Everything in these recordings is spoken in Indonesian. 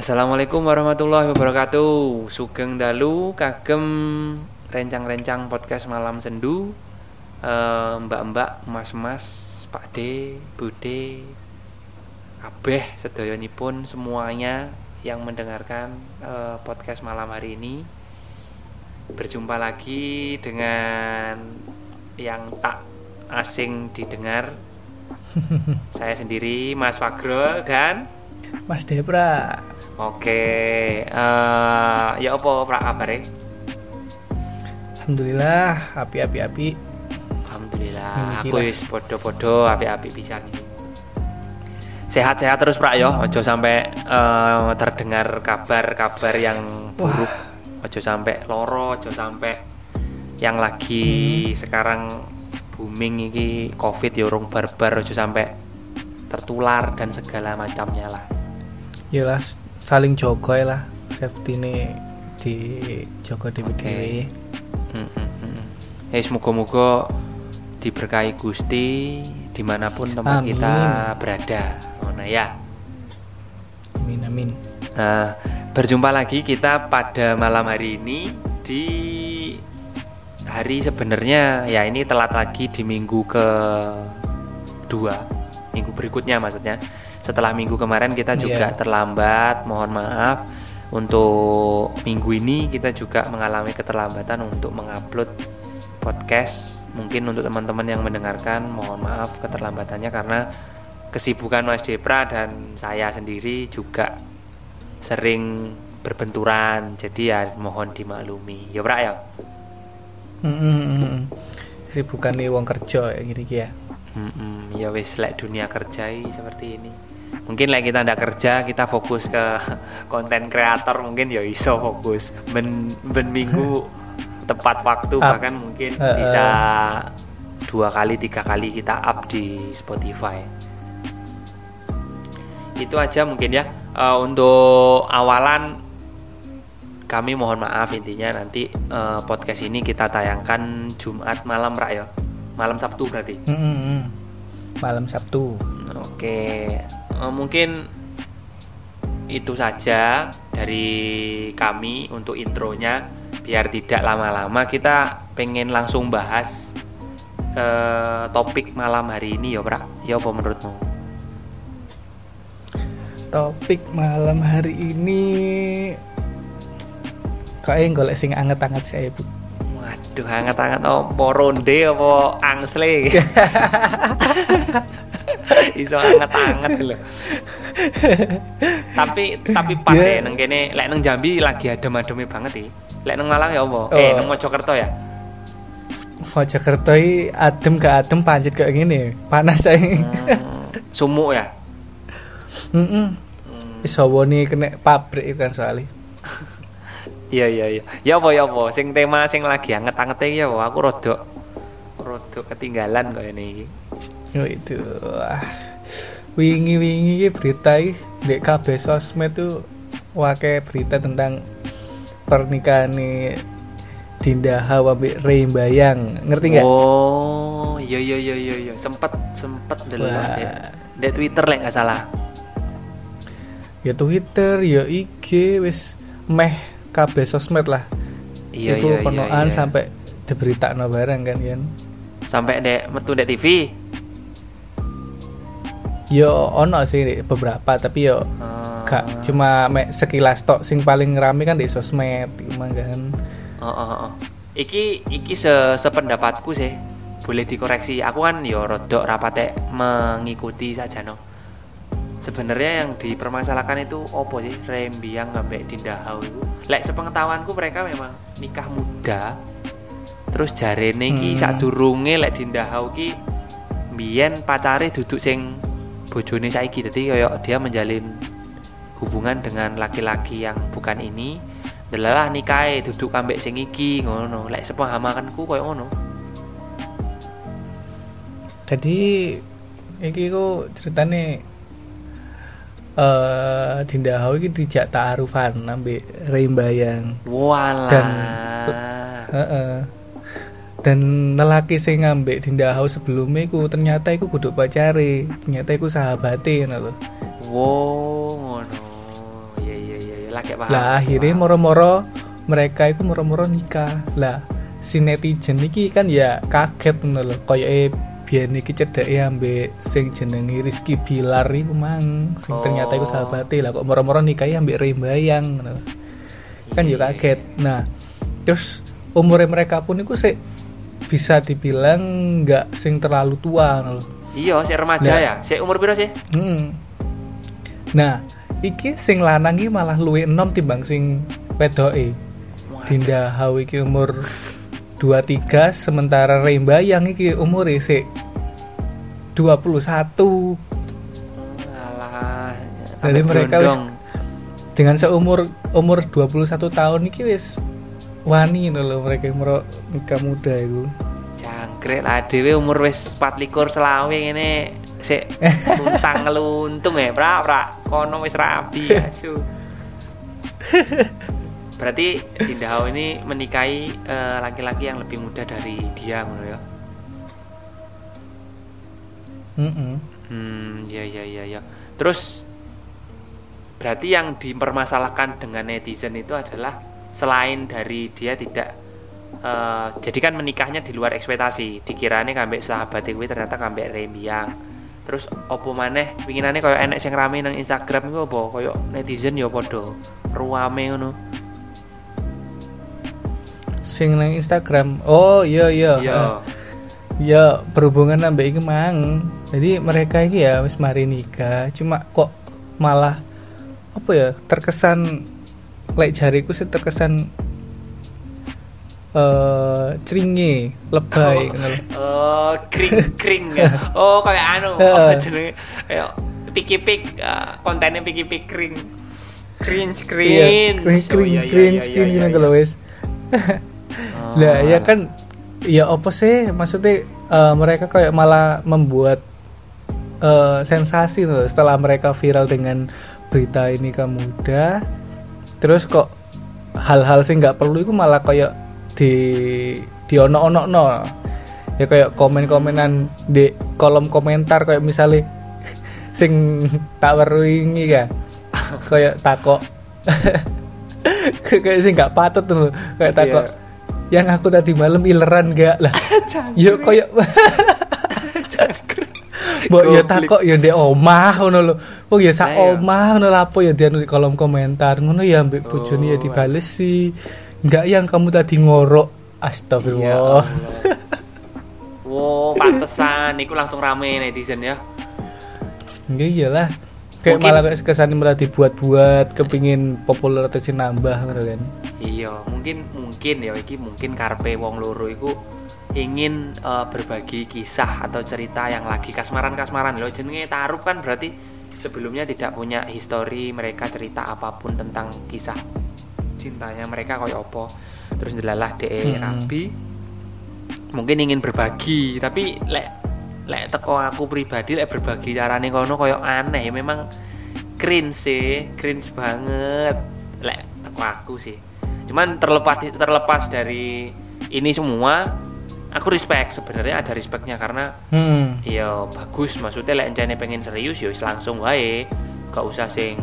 Assalamualaikum warahmatullahi wabarakatuh. Sugeng dalu kagem rencang-rencang podcast malam sendu. Eh, Mbak-mbak, mas-mas, Pak D, Bude, kabeh sedayanipun semuanya yang mendengarkan eh, podcast malam hari ini. Berjumpa lagi dengan yang tak asing didengar. Saya sendiri Mas Fagro dan Mas Depra. Oke, eh ya apa pra kabare? Alhamdulillah, api api api. Alhamdulillah, aku wis podo-podo api-api pisan iki. Sehat-sehat terus Prak yo, ojo sampai eh, terdengar kabar-kabar yang buruk. Ojo sampai loro, ojo sampai yang lagi sekarang booming iki Covid ya urung barbar, ojo sampai tertular dan segala macamnya lah. Yalah saling jogo ya lah. Safety ini di jogo di okay. Mm, mm, mm. Eh, semoga-moga diberkahi Gusti di mana pun tempat Amin. kita berada. Oh, nah ya. Amin amin. Nah, berjumpa lagi kita pada malam hari ini di hari sebenarnya ya ini telat lagi di minggu ke dua minggu berikutnya maksudnya setelah minggu kemarin kita juga Iya. terlambat mohon maaf. Untuk minggu ini kita juga mengalami keterlambatan untuk mengupload podcast. Mungkin untuk teman-teman yang mendengarkan mohon maaf keterlambatannya karena kesibukan Mas Depra dan saya sendiri juga sering berbenturan. Jadi ya mohon dimaklumi. Ya Prak ya? Mm, mm. Kesibukan nih wong kerja ya gini ya. Ya wis lek dunia kerjai seperti ini mungkin lek kita ndak kerja kita fokus ke konten kreator mungkin ya iso fokus ben ben minggu tepat waktu Up. bahkan mungkin Heeh. bisa dua kali tiga kali kita up di Spotify itu aja mungkin ya Eh, untuk awalan kami mohon maaf intinya nanti eh, podcast ini kita tayangkan Jumat malam rak ya malam Sabtu berarti Mm, mm, mm. Malam Sabtu. Oke, eh, mungkin itu saja dari kami untuk intronya. Biar tidak lama-lama, kita pengen langsung bahas eh, topik malam hari ini ya, Prak. Ya apa menurutmu? Topik malam hari ini kayak golek sing anget-anget saya bu. Waduh, hangat-hangat apa ronde apa angsle? Iso hangat-hangat lho. tapi tapi pas Ya. ya nang kene lek nang Jambi lagi adem-ademe banget iki. Lek nang Malang ya apa? Oh. Eh nang Mojokerto ya? Mojokerto iki adem gak adem pancet kayak gini panas saya. Hmm, sumuk ya? Mm -mm. Iso nih kena pabrik kan soalnya. Iya iya iya. Ya apa ya apa? Sing tema sing lagi anget-angete iki ya apa? Aku rodok rodok ketinggalan kok ini iki. Oh itu. Wah. Wingi-wingi iki berita iki di KB sosmed tuh wake berita tentang pernikahan nih Dinda Hawa Ray Bayang. Ngerti nggak? Oh, iya iya iya iya iya. Sempet sempet delok Wah. dek. Dek Twitter lek nggak salah. Ya Twitter, ya IG wis meh KB sosmed lah. Iya Iku iya iya. konoan iya. sampai diberitakno barang kan kan. sampai dek metu dek TV. Yo ono sih beberapa tapi yo Ah. gak cuma mek sekilas tok sing paling rame kan di sosmed emang kan. Oh, oh, oh. Iki iki se sependapatku sih. Boleh dikoreksi. Aku kan yo rodok rapate mengikuti saja no. Sebenarnya yang dipermasalahkan itu opo sih Rembiang sampai Dinda Hau itu. Lek sepengetahuanku mereka memang nikah muda. Terus jarene ki Hmm. sadurunge lek Dinda Hau ki biyen pacare duduk sing bojone saiki dadi koyo dia menjalin hubungan dengan laki-laki yang bukan ini delalah nikahe duduk ambek sing iki ngono lek sepemahamanku koyo ngono Jadi iki ku ceritane eh Dinda Hau iki dijak ta'arufan ambek Ray Bayang. walah Dan- Heeh. Dan lelaki sing ngambek Dinda Hau sebelumnya iku ternyata iku kudu pacare, ternyata iku sahabate ngono lho. wow ngono iya iya lah kayak paham. lah akhirnya moro-moro mereka itu moro-moro nikah lah si netizen iki kan ya kaget ngono lho koyoke biyen iki cedeke ambek sing jenenge Rizky Bilar iku mang sing Oh. ternyata iku sahabate lah kok moro-moro nikahi ambek Rembayang ngono kan ya Iya. kaget nah terus umurnya mereka pun itu sih bisa dibilang nggak sing terlalu tua lho. Iya, si remaja Nah. ya. Si umur piro sih? Hmm. Nah, iki sing lanang iki malah luwih enom timbang sing wedoke. Dinda Hau iki umur 23 sementara Rembayang iki umur sik 21. Alah. Jadi mereka wis-. Dengan seumur umur 21 tahun iki wis wani ngono lho mereka umur nikah muda itu. jangkrik lah dhewe umur wis 24 selawe ngene sik luntang ngeluntung ya, pra pra. Kono wis rabi asu. Berarti Dinda Hao ini menikahi eh, laki-laki yang lebih muda dari dia ngono ya. Heeh. Hmm, ya ya ya ya. Terus berarti yang dipermasalahkan dengan netizen itu adalah selain dari dia tidak eh, jadi kan menikahnya di luar ekspektasi. Dikirane kambek sahabat kuwi ternyata kambek rembiang. Terus opo maneh winginane koyo enek sing rame nang Instagram iku apa koyo netizen ya padha ruame ngono. Sing nang Instagram. Oh, iya iya. Iya. Ya berhubungan ambek iki mang jadi mereka iki ya wis mari nikah cuma kok malah apa ya terkesan lek jariku sih terkesan eh cringe lebay ngono lho. Oh, kring kring ya. Oh, kayak anu, oh, jenenge kayak piki pik eh, kontennya piki pik kring. Cringe iya cringe. cringe Oh, iya, iya, cringe iya, cringe iya, ngono iya. lho wis Oh, lah ya kan ya apa sih maksudnya eh, mereka kayak malah membuat eh, sensasi loh setelah mereka viral dengan berita ini ke muda terus kok hal-hal sih nggak perlu itu malah kayak di di ono ono no ya kayak komen-komenan di kolom komentar kayak misalnya sing tak weru ini ya kayak takok. Kayak sih nggak patut tuh kayak takok. Yang aku tadi malam ileran gak lah yo kayak Mbok ya takok ya ndek omah ngono lho. Oh ya sak omah ngono lho apa ya di anu di kolom komentar ngono ya mbek bojone ya Oh. dibales sih. Enggak yang kamu tadi ngorok. Iya Astagfirullah. Wow, pantesan iku langsung rame netizen ya. Enggak iyalah. Kayak Mungkin- malah kesannya malah dibuat-buat kepingin popularitasnya nambah ngono kan. Iya, mungkin mungkin ya iki mungkin karpe wong loro iku ingin eh, berbagi kisah atau cerita yang lagi kasmaran-kasmaran. Loh jenenge taruh kan berarti sebelumnya tidak punya histori mereka cerita apa pun tentang kisah cintanya mereka koyo opo terus delalah de Hmm. rabi. Mungkin ingin berbagi tapi lek lek teko aku pribadi lek berbagi carane kono koyo aneh. Memang cringe sih cringe banget. Lek teko aku sih. Cuman terlepas terlepas dari ini semua aku respect sebenarnya ada respectnya karena Hmm. ya bagus maksudnya lek encene pengen serius ya langsung wae. Gak usah sing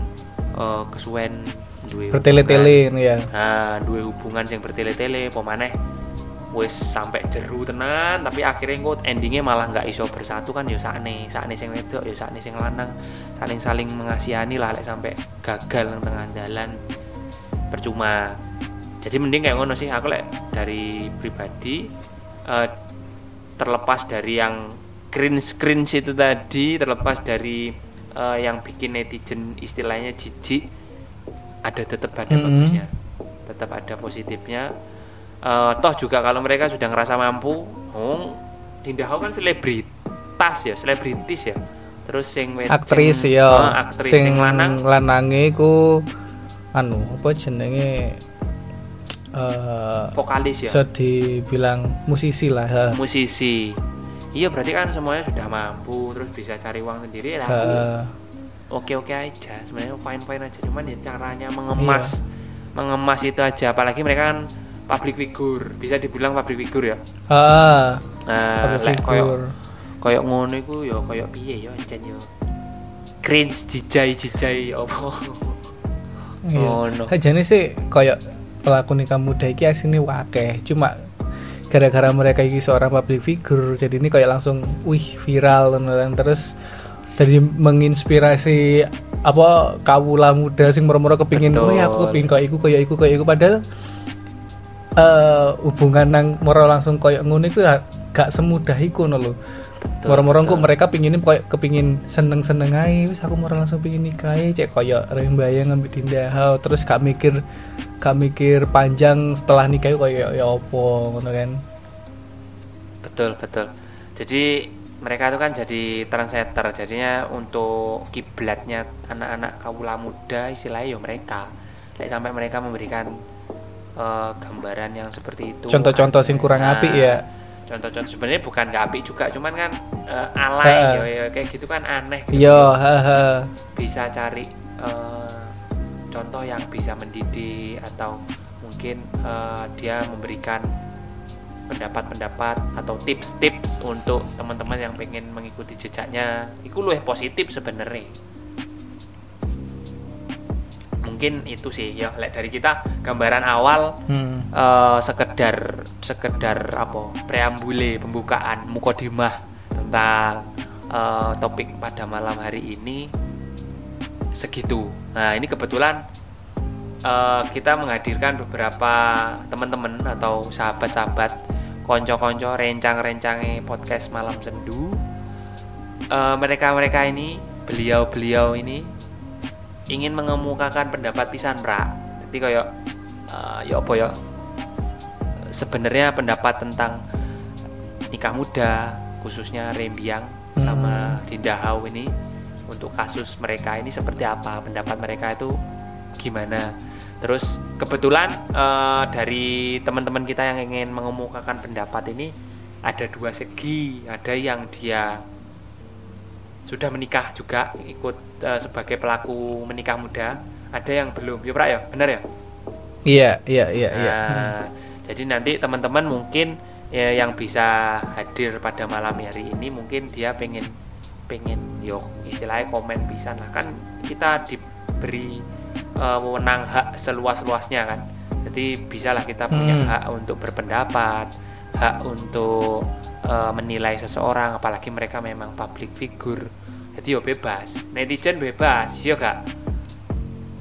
eh, kesuwen duwe Bertele-tele ya. Nah, duwe hubungan sing bertele-tele apa maneh? Wis sampai jeru tenan tapi akhirnya kok endingnya malah nggak iso bersatu kan ya sakne sakne sing wedok ya sakne sing lanang. Saling saling mengasihani lah lek sampai gagal nang tengah jalan. Percuma. Jadi mending kayak ngono sih aku lek dari pribadi eh, terlepas dari yang cringe cringe itu tadi terlepas dari eh, yang bikin netizen istilahnya jijik ada tetap ada Mm-mm. bagusnya tetap ada positifnya Eh, toh juga kalau mereka sudah ngerasa mampu oh Dinda Hau kan selebritas ya selebritis ya terus sing Aktris sing- ya. eh, aktris sing, lanang lanange iku anu apa jenenge eh vokalis ya bisa dibilang musisi lah. ha. musisi iya berarti kan semuanya sudah mampu terus bisa cari uang sendiri ya aku Eh, oke oke aja sebenarnya fine fine aja cuman ya caranya mengemas mengemas itu aja apalagi mereka kan public figure bisa dibilang public figure ya ah, nah public figure. koyo ngono iku ya koyo piye ya encen yo cringe jijai jijai opo Iya. Oh, no. Sajane sih kayak pelaku nikah muda iki asine wakeh, cuma gara-gara mereka iki seorang public figure jadi ini kayak langsung wih viral kan. terus dari menginspirasi apa kawula muda sing moro-moro kepingin wih aku kepingin kayak iku kayak iku kayak iku. Padahal eh hubungan nang moro langsung kayak ngono iku ya gak semudah iku lho. Betul, moro-moro kok mereka pingin kayak kepingin seneng-seneng ae wis aku moro langsung pingin nikah ae, cek kayak rembayang ngambil tindahau terus gak mikir gak mikir panjang setelah nikah kayak ya opo ngono kan Betul, betul. Jadi mereka itu kan jadi trendsetter. Jadinya untuk kiblatnya anak-anak kawula muda istilahnya ya mereka. Lek sampai mereka memberikan eh, gambaran yang seperti itu. contoh-contoh sing kurang apik ya Contoh-contoh sebenarnya bukan gak juga, cuman kan eh, alay Ha. ya, ya, kayak gitu kan aneh. gitu. iya haha Bisa cari eh, contoh yang bisa mendidik atau mungkin eh, dia memberikan pendapat-pendapat atau tips-tips untuk teman-teman yang pengen mengikuti jejaknya itu luwih positif sebenarnya mungkin itu sih ya. Lek dari kita gambaran awal hmm. eh, sekedar sekedar apa preambule pembukaan mukodimah tentang eh, topik pada malam hari ini segitu. Nah ini kebetulan eh, kita menghadirkan beberapa teman-teman atau sahabat-sahabat konco-konco rencang-rencangnya podcast malam sendu. Mereka-mereka ini beliau-beliau ini ingin mengemukakan pendapat pisan pra jadi kayak eh, ya apa ya? Sebenarnya pendapat tentang nikah muda khususnya Rembiang sama Dinda Hau ini untuk kasus mereka ini seperti apa? Pendapat mereka itu gimana? Terus kebetulan eh, dari teman-teman kita yang ingin mengemukakan pendapat ini ada dua segi. Ada yang dia sudah menikah juga ikut eh, sebagai pelaku menikah muda. Ada yang belum? Ya Pra ya benar ya? Iya iya iya iya. Nah, jadi nanti teman-teman mungkin ya, yang bisa hadir pada malam hari ini mungkin dia pengen pengen yo istilahnya komen bisa lah. Kan kita diberi eh, wewenang hak seluas-luasnya kan. Jadi bisalah kita punya Hmm. hak untuk berpendapat hak untuk eh, menilai seseorang apalagi mereka memang public figure jadi yo bebas netizen bebas yo gak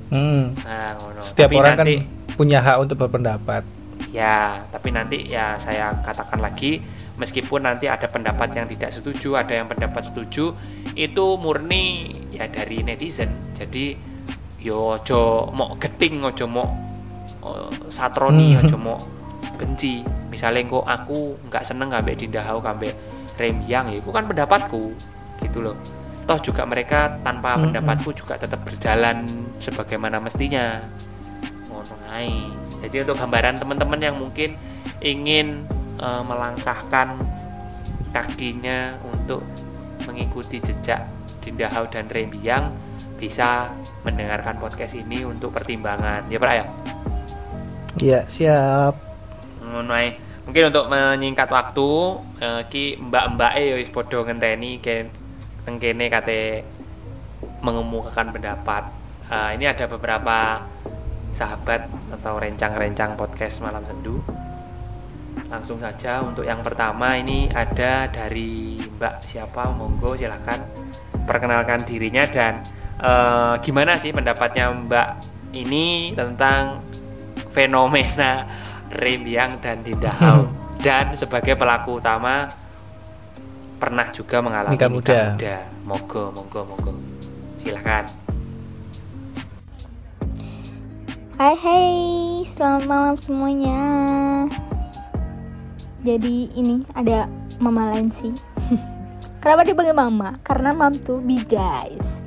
Hmm. nah ngono. setiap Tapi orang nanti- kan punya hak untuk berpendapat Ya, tapi nanti ya saya katakan lagi, meskipun nanti ada pendapat yang tidak setuju, ada yang pendapat setuju, itu murni ya dari netizen. Jadi yo ojo mau geting, ojo mau eh, satroni, Hmm. ojo mau benci. Misalnya kok aku nggak seneng ngambil dindahau ngambil rem yang, ya itu kan pendapatku, gitu loh. Toh juga mereka tanpa Hmm, pendapatku juga tetap berjalan sebagaimana mestinya ngono. Jadi untuk gambaran teman-teman yang mungkin ingin eh, melangkahkan kakinya untuk mengikuti jejak Dinda Hau dan Rembiang bisa mendengarkan podcast ini untuk pertimbangan ya Pak ya. iya siap Ae. Mungkin untuk menyingkat waktu eh, ki mbak-mbak ya wis padha ngenteni ke teng kate mengemukakan pendapat. Eh, ini ada beberapa sahabat atau rencang-rencang podcast malam sendu. Langsung saja untuk yang pertama ini ada dari Mbak siapa monggo silahkan perkenalkan dirinya dan eh, gimana sih pendapatnya Mbak ini tentang fenomena Rembiang dan Dinda Hau dan sebagai pelaku utama pernah juga mengalami Nikah muda. Monggo, monggo, monggo. Silahkan. Hai hai, selamat malam semuanya. Jadi ini ada Mama Lansi. Kenapa dipanggil Mama? Karena Mam tuh big guys.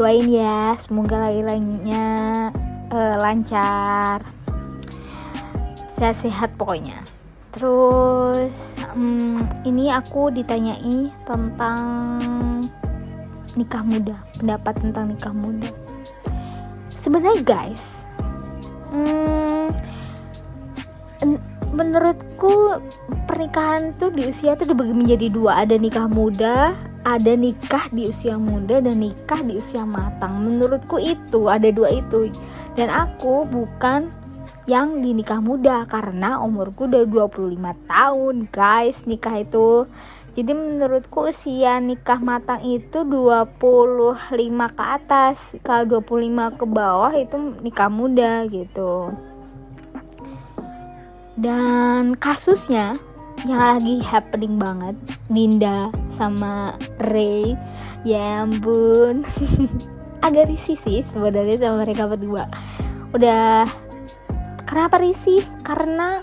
Doain ya, semoga lagi-laginya eh, lancar, sehat-sehat pokoknya. Terus hmm, ini aku ditanyai tentang nikah muda, pendapat tentang nikah muda. Sebenarnya guys, Hmm, en- menurutku pernikahan tuh di usia tuh dibagi menjadi dua ada nikah muda ada nikah di usia muda dan nikah di usia matang menurutku itu ada dua itu dan aku bukan yang di nikah muda karena umurku udah 25 tahun guys nikah itu. Jadi menurutku usia nikah matang itu 25 ke atas kalau 25 ke bawah itu nikah muda gitu. Dan kasusnya yang lagi happening banget Dinda sama Ray ya ampun. Agak risih sih sebenarnya sama mereka berdua. Udah kenapa risih? Karena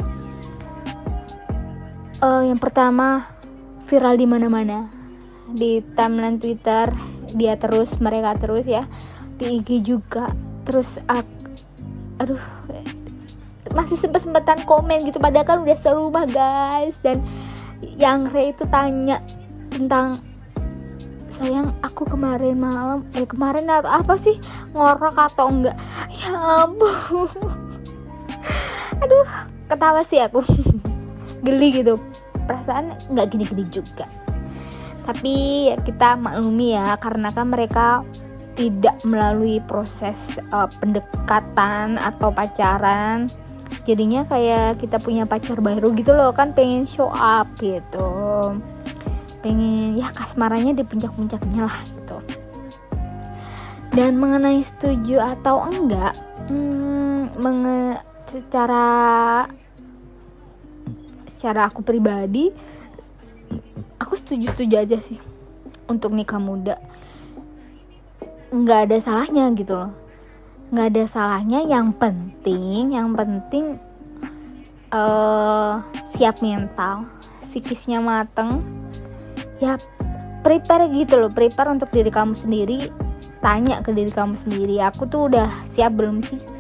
uh, yang pertama viral di mana-mana. Di timeline Twitter dia terus mereka terus ya. Di IG juga. Terus aku, aduh masih sempet sempetan komen gitu. Padahal kan udah serumah guys. Dan yang Ray itu tanya tentang sayang aku kemarin malam eh kemarin atau apa sih? Ngorok atau enggak? Ya ampun aduh ketawa sih aku. Geli gitu. Perasaan nggak gini-gini juga. Tapi kita maklumi ya karena kan mereka tidak melalui proses uh, pendekatan atau pacaran jadinya kayak kita punya pacar baru gitu loh kan pengen show up gitu. Pengen ya kasmarannya di puncak-puncaknya lah gitu. Dan mengenai setuju atau enggak hmm, menge secara secara aku pribadi aku setuju-setuju aja sih untuk nikah muda. Nggak ada salahnya gitu loh. Nggak ada salahnya yang penting yang penting uh, siap mental psikisnya mateng. Ya prepare gitu loh prepare untuk diri kamu sendiri. Tanya ke diri kamu sendiri aku tuh udah siap belum sih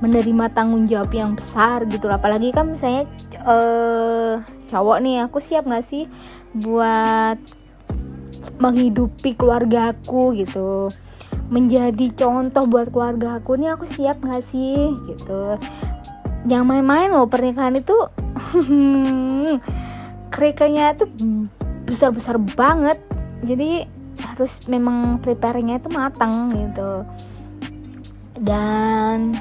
menerima tanggung jawab yang besar gitu apalagi kan misalnya uh, cowok nih aku siap gak sih buat menghidupi keluargaku gitu? Menjadi contoh buat keluarga aku nih aku siap gak sih gitu? Jangan main-main loh pernikahan itu kerikanya itu besar-besar banget. Jadi harus memang prepare-nya itu matang gitu. Dan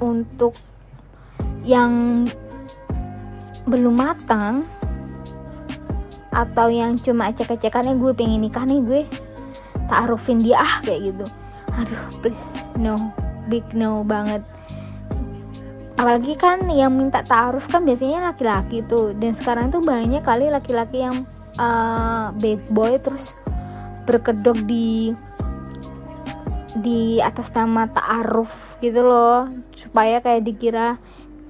untuk yang belum matang atau yang cuma cek-cekannya gue pengen nikah nih gue taarufin dia ah kayak gitu. Aduh please no big no banget. Apalagi kan yang minta taaruf kan biasanya laki-laki tuh. Dan sekarang tuh banyak kali laki-laki yang uh, bad boy terus berkedok di di atas nama taaruf gitu loh supaya kayak dikira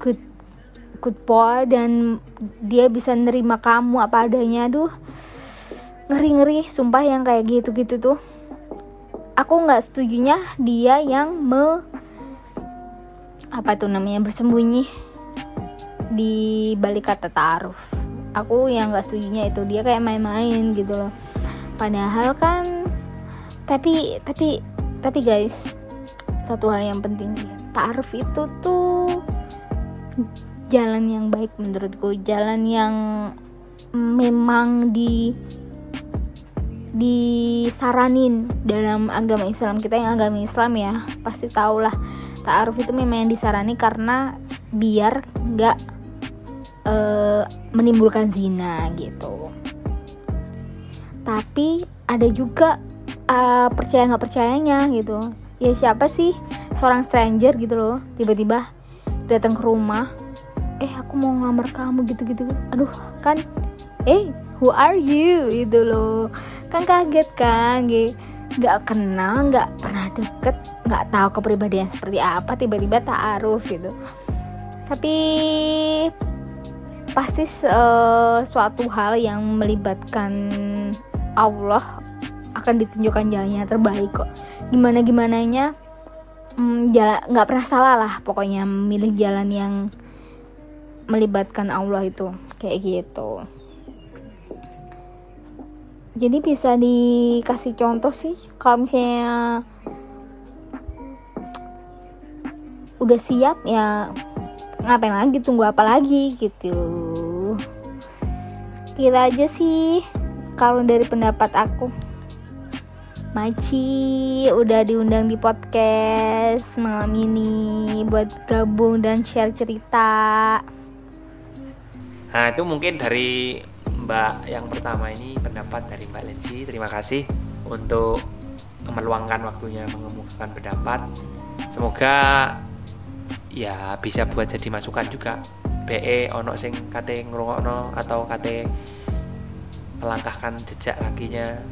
good good boy dan dia bisa nerima kamu apa adanya. Aduh ngeri ngeri sumpah yang kayak gitu gitu tuh. Aku nggak setujunya dia yang me apa tuh namanya bersembunyi di balik kata taaruf. Aku yang nggak setujunya itu dia kayak main-main gitu loh. Padahal kan tapi tapi tapi guys satu hal yang penting. Sih taaruf itu tuh jalan yang baik menurutku. Jalan yang memang di disaranin dalam agama Islam. Kita yang agama Islam ya pasti tau lah ta'aruf itu memang yang disarani karena biar nggak e, menimbulkan zina gitu. Tapi ada juga uh, percaya nggak percayanya gitu ya siapa sih? Seorang stranger gitu loh. Tiba-tiba datang ke rumah. Eh aku mau ngamar kamu gitu-gitu. Aduh kan eh who are you? Itu loh. Kan kaget kan? Nggak kenal nggak pernah deket nggak tahu kepribadian seperti apa tiba-tiba taaruf gitu. Tapi pasti uh, suatu hal yang melibatkan Allah akan ditunjukkan jalannya terbaik kok gimana gimananya hmm, jalan nggak pernah salah lah pokoknya memilih jalan yang melibatkan Allah itu kayak gitu. Jadi bisa dikasih contoh sih kalau misalnya udah siap ya ngapain lagi tunggu apa lagi gitu. Kira aja sih kalau dari pendapat aku Maci udah diundang di podcast malam ini buat gabung dan share cerita. Nah itu mungkin dari Mbak yang pertama ini pendapat dari Mbak Lenci. Terima kasih untuk meluangkan waktunya mengemukakan pendapat. Semoga ya bisa buat jadi masukan juga. BE ono sing kate ngrungokno atau kate melangkahkan jejak kakinya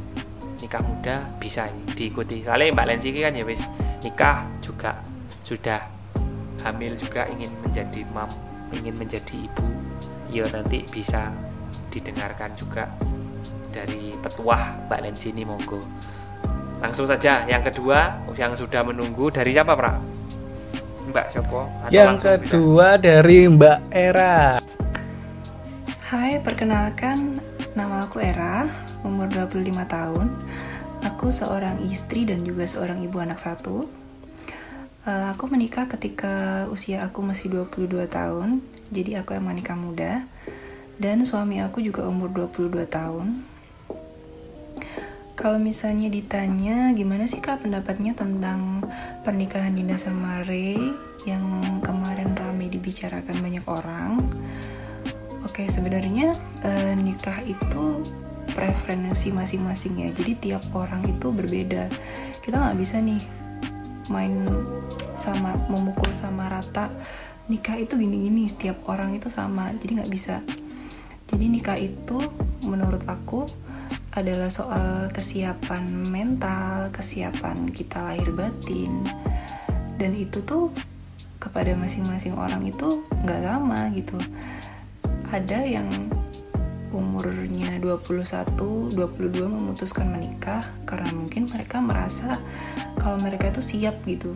nikah muda bisa diikuti. Soalnya Mbak Lenci kan ya wis nikah juga sudah hamil juga ingin menjadi mam, ingin menjadi ibu ya nanti bisa didengarkan juga dari petuah Mbak Lensi ini monggo langsung saja yang kedua yang sudah menunggu dari siapa Pra? Mbak Sopo yang kedua bisa? dari Mbak Era Hai perkenalkan nama aku Era umur 25 tahun aku seorang istri dan juga seorang ibu anak satu. Uh, aku menikah ketika usia aku masih 22 tahun jadi aku emang nikah muda. Dan suami aku juga umur 22 tahun. Kalau misalnya ditanya gimana sih kak pendapatnya tentang pernikahan Dinda sama Ray yang kemarin rame dibicarakan banyak orang? Oke sebenarnya eh, nikah itu preferensi masing-masing ya. Jadi tiap orang itu berbeda. Kita nggak bisa nih main sama memukul sama rata. Nikah itu gini-gini setiap orang itu sama. Jadi nggak bisa. Jadi nikah itu menurut aku adalah soal kesiapan mental kesiapan kita lahir batin. Dan itu tuh kepada masing-masing orang itu nggak sama gitu. Ada yang umurnya 21, 22 memutuskan menikah karena mungkin mereka merasa kalau mereka itu siap gitu.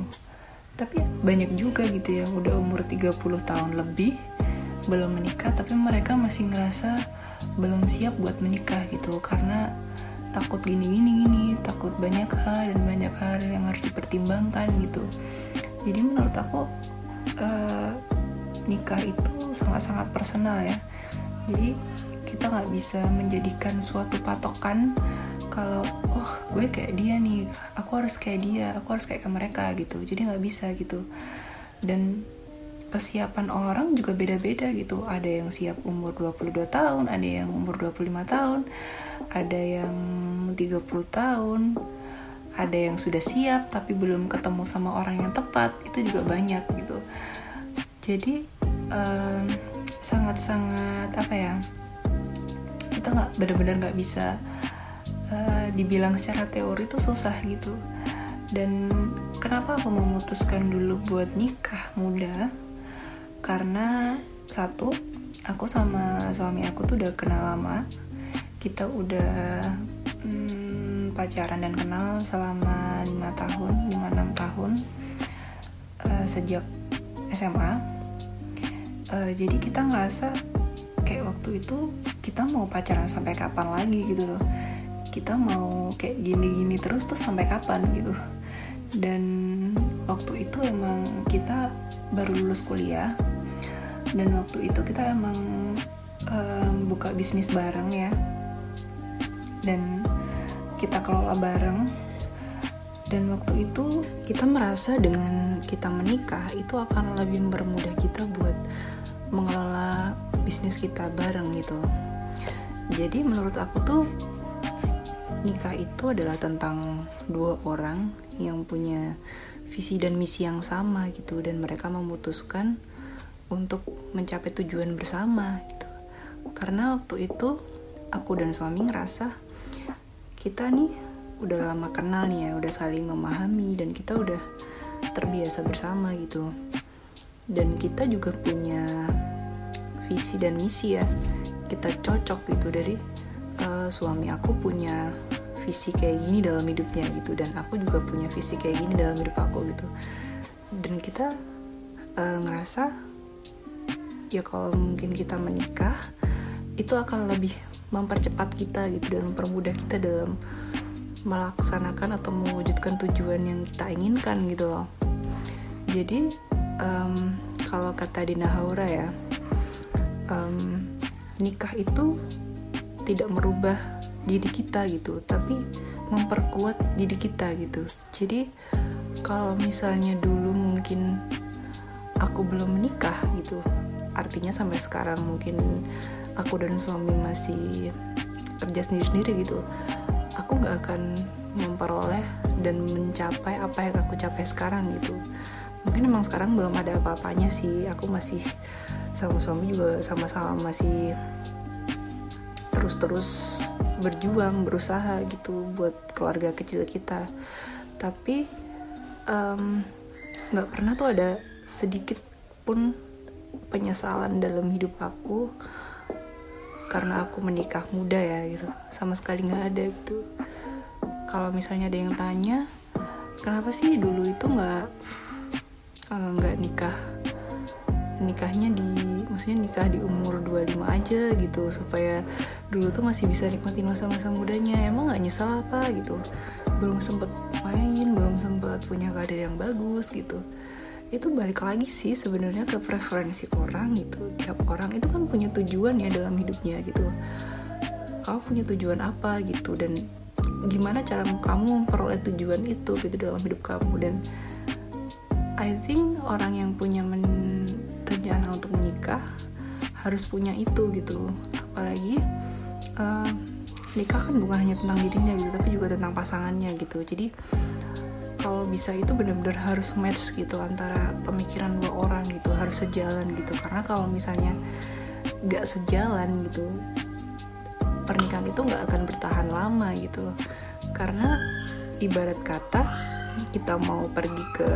Tapi banyak juga gitu yang udah umur 30 tahun lebih belum menikah tapi mereka masih ngerasa belum siap buat menikah gitu. Karena takut gini gini gini takut banyak hal dan banyak hal yang harus dipertimbangkan gitu. Jadi menurut aku uh, nikah itu sangat-sangat personal ya. Jadi kita nggak bisa menjadikan suatu patokan kalau oh gue kayak dia nih aku harus kayak dia aku harus kayak ke mereka gitu. Jadi nggak bisa gitu. Dan kesiapan orang juga beda-beda gitu. Ada yang siap umur 22 tahun ada yang umur 25 tahun ada yang 30 tahun ada yang sudah siap tapi belum ketemu sama orang yang tepat itu juga banyak gitu. Jadi sangat-sangat um, apa ya kita nggak benar-benar nggak bisa uh, dibilang secara teori itu susah gitu. Dan kenapa aku memutuskan dulu buat nikah muda? Karena satu aku sama suami aku tuh udah kenal lama. Kita udah hmm, pacaran dan kenal selama lima tahun lima enam tahun uh, sejak SMA uh, eh, jadi kita ngerasa kayak waktu itu kita mau pacaran sampai kapan lagi gitu loh. Kita mau kayak gini-gini terus tuh sampai kapan gitu. Dan waktu itu emang kita baru lulus kuliah. Dan waktu itu kita emang um, buka bisnis bareng ya. Dan kita kelola bareng. Dan waktu itu kita merasa dengan kita menikah itu akan lebih mempermudah kita buat mengelola bisnis kita bareng gitu jadi menurut aku tuh nikah itu adalah tentang dua orang yang punya visi dan misi yang sama gitu dan mereka memutuskan untuk mencapai tujuan bersama gitu. Karena waktu itu aku dan suami ngerasa kita nih udah lama kenal nih ya, udah saling memahami dan kita udah terbiasa bersama gitu. Dan kita juga punya visi dan misi ya. Kita cocok gitu dari uh, suami aku punya visi kayak gini dalam hidupnya gitu dan aku juga punya visi kayak gini dalam hidup aku gitu. Dan kita uh, ngerasa ya kalau mungkin kita menikah itu akan lebih mempercepat kita gitu dan mempermudah kita dalam melaksanakan atau mewujudkan tujuan yang kita inginkan gitu loh. Jadi um, kalau kata Dina Haura ya um, nikah itu tidak merubah diri kita gitu tapi memperkuat diri kita gitu. Jadi kalau misalnya dulu mungkin aku belum menikah gitu artinya sampai sekarang mungkin aku dan suami masih kerja sendiri-sendiri gitu aku nggak akan memperoleh dan mencapai apa yang aku capai sekarang gitu. Mungkin emang sekarang belum ada apa-apanya sih aku masih sama suami juga sama-sama masih terus-terus berjuang berusaha gitu buat keluarga kecil kita. Tapi nggak um, pernah tuh ada sedikit pun penyesalan dalam hidup aku karena aku menikah muda ya gitu. Sama sekali nggak ada gitu. Kalau misalnya ada yang tanya kenapa sih dulu itu nggak eh, nggak uh, nikah nikahnya di maksudnya nikah di umur 25 aja gitu supaya dulu tuh masih bisa nikmatin masa-masa mudanya. Emang nggak nyesel apa gitu? Belum sempet main belum sempet punya karir yang bagus gitu. Itu balik lagi sih sebenarnya ke preferensi orang gitu. Tiap orang itu kan punya tujuan ya dalam hidupnya gitu. Kamu punya tujuan apa gitu? Dan gimana cara kamu memperoleh tujuan itu gitu dalam hidup kamu? Dan I think orang yang punya men rencana untuk menikah harus punya itu gitu. Apalagi uh, nikah kan bukan hanya tentang dirinya gitu tapi juga tentang pasangannya gitu. Jadi kalau bisa itu benar-benar harus match gitu antara pemikiran dua orang gitu harus sejalan gitu. Karena kalau misalnya nggak sejalan gitu pernikahan itu nggak akan bertahan lama gitu. Karena ibarat kata kita mau pergi ke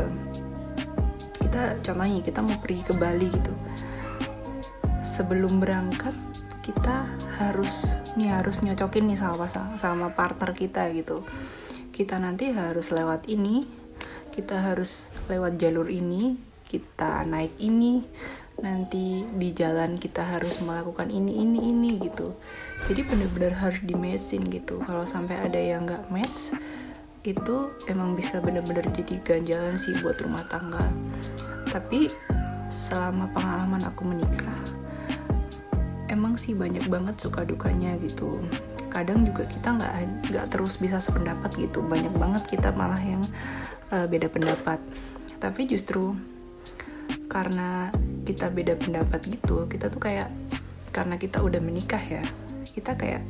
kita contohnya kita mau pergi ke Bali gitu. Sebelum berangkat kita harus nih harus nyocokin nih sama sama partner kita gitu. Kita nanti harus lewat ini kita harus lewat jalur ini kita naik ini nanti di jalan kita harus melakukan ini ini ini gitu. Jadi bener-bener harus di matchin gitu. Kalau sampai ada yang nggak match itu emang bisa bener-bener jadi ganjalan sih buat rumah tangga tapi selama pengalaman aku menikah emang sih banyak banget suka dukanya gitu. Kadang juga kita nggak nggak terus bisa sependapat gitu. Banyak banget kita malah yang uh, beda pendapat. Tapi justru karena kita beda pendapat gitu kita tuh kayak karena kita udah menikah ya kita kayak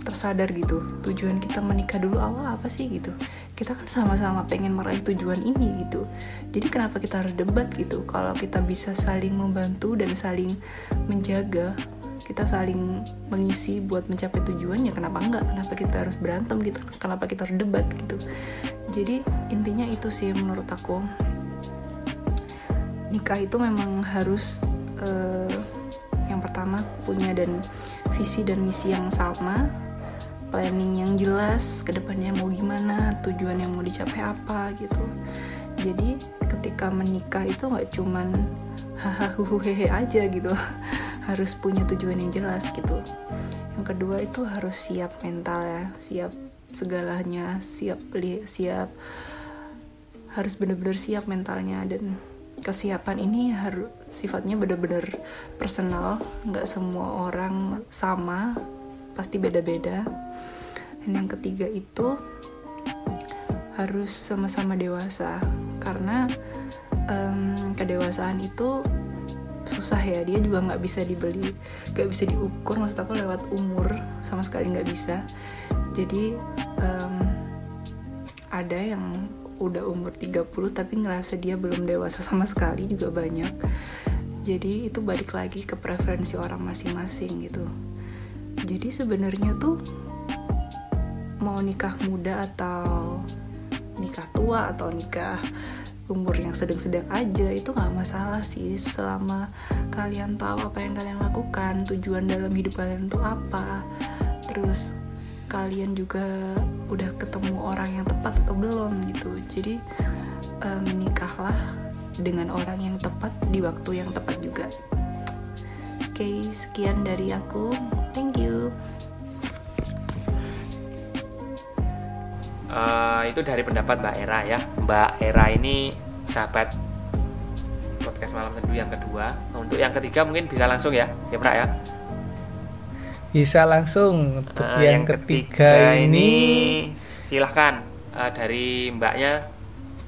tersadar gitu tujuan kita menikah dulu awal apa sih gitu. Kita kan sama-sama pengen meraih tujuan ini gitu. Jadi kenapa kita harus debat gitu? Kalau kita bisa saling membantu dan saling menjaga kita saling mengisi buat mencapai tujuan ya kenapa enggak? Kenapa kita harus berantem gitu? Kenapa kita harus debat gitu? Jadi intinya itu sih menurut aku. Nikah itu memang harus uh, yang pertama punya dan visi dan misi yang sama planning yang jelas ke depannya mau gimana tujuan yang mau dicapai apa gitu. Jadi ketika menikah itu nggak cuman hahaha hehe aja gitu. Harus punya tujuan yang jelas gitu. Yang kedua itu harus siap mental ya siap segalanya siap siap harus benar-benar siap mentalnya. Dan kesiapan ini harus sifatnya benar-benar personal nggak semua orang sama pasti beda-beda. Dan yang ketiga itu harus sama-sama dewasa. Karena um, kedewasaan itu susah ya. Dia juga nggak bisa dibeli nggak bisa diukur. Maksud aku lewat umur sama sekali nggak bisa. Jadi um, ada yang udah umur 30 tapi ngerasa dia belum dewasa sama sekali juga banyak. Jadi itu balik lagi ke preferensi orang masing-masing gitu jadi sebenarnya tuh mau nikah muda atau nikah tua atau nikah umur yang sedang-sedang aja itu nggak masalah sih. Selama kalian tahu apa yang kalian lakukan tujuan dalam hidup kalian itu apa. Terus kalian juga udah ketemu orang yang tepat atau belum gitu. Jadi menikahlah dengan orang yang tepat di waktu yang tepat juga okay, sekian dari aku. Thank you. Uh, itu dari pendapat Mbak Era ya. Mbak Era ini sahabat podcast malam teduh yang kedua. Untuk yang ketiga mungkin bisa langsung ya ya Pra ya? Bisa langsung untuk uh, yang, yang ketiga, ketiga ini. silahkan uh, dari mbaknya.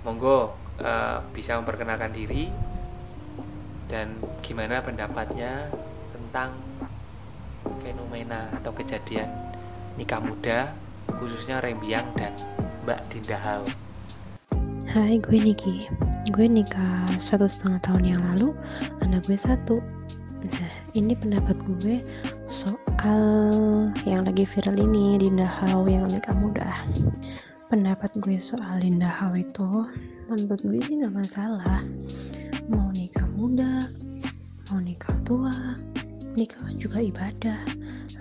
Monggo uh, bisa memperkenalkan diri dan gimana pendapatnya tentang fenomena atau kejadian nikah muda khususnya Rembiang dan Mbak Dinda Hao. Hai, gue Niki. Gue nikah satu setengah tahun yang lalu, anak gue satu. Nah, ini pendapat gue soal yang lagi viral ini Dinda Hao yang nikah muda. Pendapat gue soal Dinda Hao itu, menurut gue sih nggak masalah. Mau nikah muda, mau nikah tua, nikah juga ibadah.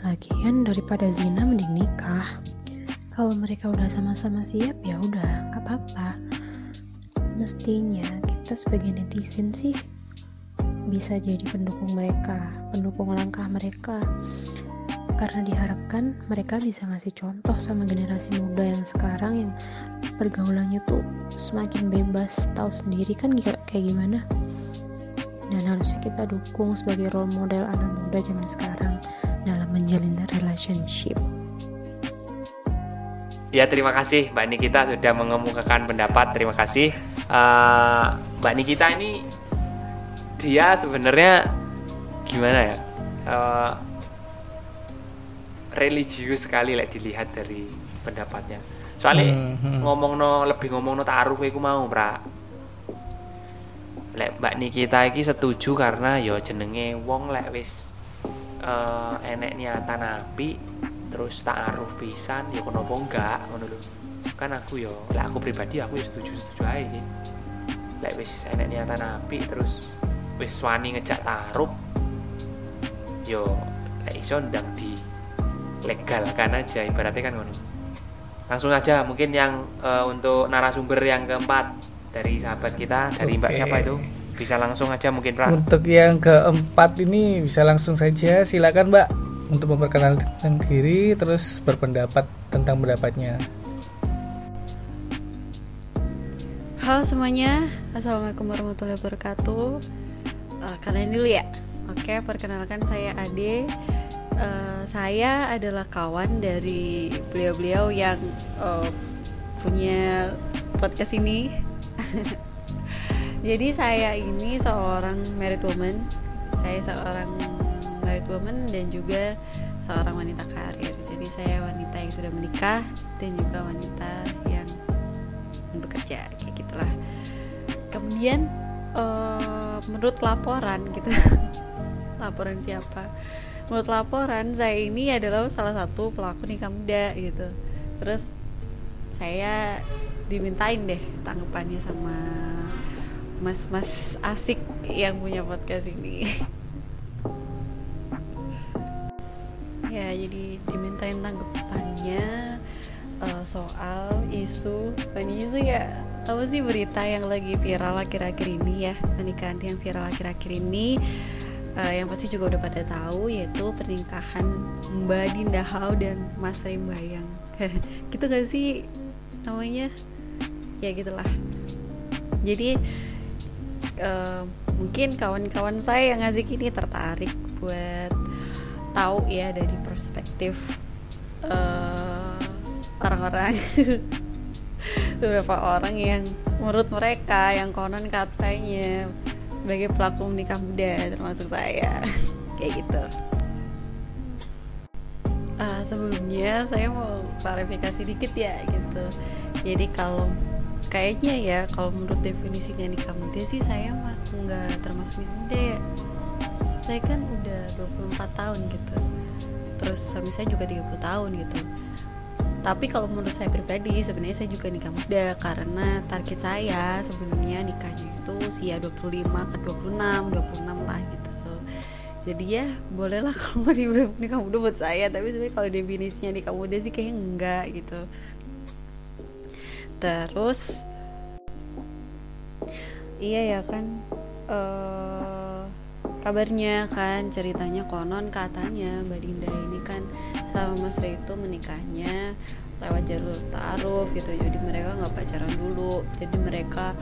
Lagian daripada zina mending nikah. Kalau mereka udah sama-sama siap ya udah, nggak apa-apa mestinya kita sebagai netizen sih bisa jadi pendukung mereka, pendukung langkah mereka. Karena diharapkan mereka bisa ngasih contoh sama generasi muda yang sekarang yang pergaulannya tuh semakin bebas, tahu sendiri kan kayak gimana. Dan harusnya kita dukung sebagai role model anak muda zaman sekarang dalam menjalin relationship. Ya terima kasih Mbak Nikita sudah mengemukakan pendapat. Terima kasih uh, Mbak Nikita ini dia sebenarnya gimana ya uh, religius sekali lah dilihat dari pendapatnya soalnya hmm, hmm. ngomong no lebih ngomong no taruh aku mau pra lek Mbak Nikita ini setuju karena yo jenenge wong lek wis uh, enek niatan api terus taruh pisan ya kenapa enggak? Menurut kan aku yo lek aku pribadi aku ya setuju setuju aja sih lek wis enek niatan api terus wis wani ngejak taruh yo lek iso ndang di legalkan aja ibaratnya kan ngono. Langsung aja mungkin yang uh, untuk narasumber yang keempat dari sahabat kita dari okay. mbak siapa itu? Bisa langsung aja mungkin pra. Untuk yang keempat ini bisa langsung saja. Silakan mbak untuk memperkenalkan diri terus berpendapat tentang pendapatnya. Halo semuanya, Assalamualaikum warahmatullahi wabarakatuh. Uh, Karena ini dulu ya. Oke, perkenalkan saya Ade. Uh, Saya adalah kawan dari beliau-beliau yang uh, punya podcast ini Jadi saya ini seorang married woman. Saya seorang married woman dan juga seorang wanita karir. Jadi saya wanita yang sudah menikah dan juga wanita yang bekerja kayak gitulah. Kemudian uh, menurut laporan gitu. Laporan siapa? Menurut laporan saya ini adalah salah satu pelaku nikah muda gitu. Terus saya dimintain deh tanggapannya sama mas-mas asik yang punya podcast ini. Ya jadi dimintain tanggapannya uh, soal isu ini isu ya apa sih berita yang lagi viral akhir-akhir ini ya pernikahan yang viral akhir-akhir ini. Uh, yang pasti juga udah pada tahu yaitu pernikahan Mbak Dinda Hao dan Mas Rembayang gitu gak sih namanya ya gitulah. Jadi uh, mungkin kawan-kawan saya yang ngasih ini tertarik buat tahu ya dari perspektif uh, orang-orang. Beberapa orang yang menurut mereka yang konon katanya sebagai pelaku menikah muda termasuk saya. Kayak gitu. Uh, sebelumnya saya mau klarifikasi dikit ya gitu. Jadi kalau kayaknya ya kalau menurut definisinya nikah muda sih saya mah nggak termasuk muda ya saya kan udah 24 tahun gitu. Terus suami saya juga 30 tahun gitu. Tapi kalau menurut saya pribadi sebenarnya saya juga nikah muda karena target saya sebenarnya nikahnya itu usia 25 ke 26 26 lah gitu. Jadi ya bolehlah kalau mau nikah muda buat saya tapi sebenarnya kalau definisinya nikah muda sih kayaknya enggak gitu terus? Iya ya kan uh, kabarnya kan ceritanya konon katanya Mbak Dinda ini kan sama Mas Rey itu menikahnya lewat jalur taruh gitu. Jadi mereka nggak pacaran dulu. Jadi mereka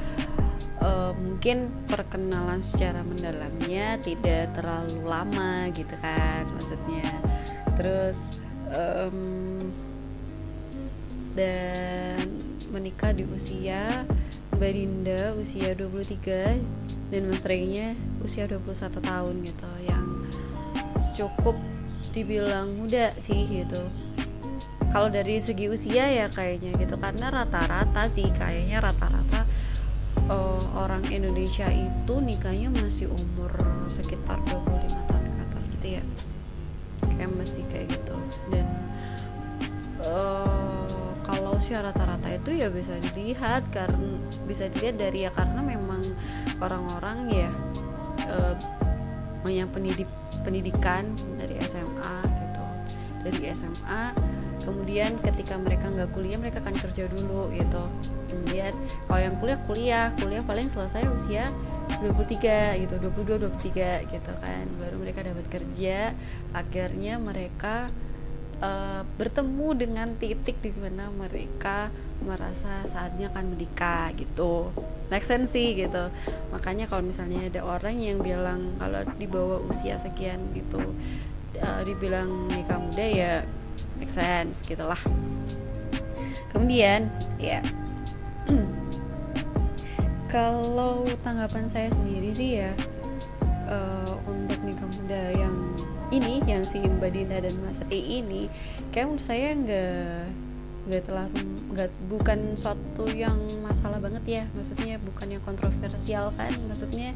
uh, mungkin perkenalan secara mendalamnya tidak terlalu lama gitu kan maksudnya. Terus um, dan menikah di usia Mbak Dinda usia 23 dan Mas Rey-nya usia 21 tahun gitu yang cukup dibilang muda sih gitu. Kalau dari segi usia ya kayaknya gitu karena rata-rata sih kayaknya rata-rata uh, orang Indonesia itu nikahnya masih umur sekitar 25 tahun ke atas gitu ya. Kayak masih kayak gitu. Dan uh, kalau usia rata-rata itu ya bisa dilihat karena bisa dilihat dari ya karena memang orang-orang ya uh, yang pendidik pendidikan dari SMA gitu. Dari SMA kemudian ketika mereka nggak kuliah mereka akan kerja dulu gitu. Kemudian kalau yang kuliah kuliah. Kuliah paling selesai usia 23 gitu 22 23 gitu kan. Baru mereka dapat kerja akhirnya mereka uh, bertemu dengan titik di mana mereka merasa saatnya akan menikah gitu. Make sense gitu. Makanya kalau misalnya ada orang yang bilang kalau di bawah usia sekian gitu uh, dibilang nikah muda ya make sense gitulah. Kemudian ya. Kalau tanggapan saya sendiri sih ya uh, untuk nikah muda yang ini yang si Mbak Dina dan Mas E ini kayak menurut saya nggak nggak telah nggak bukan suatu yang masalah banget ya. Maksudnya bukan yang kontroversial kan. Maksudnya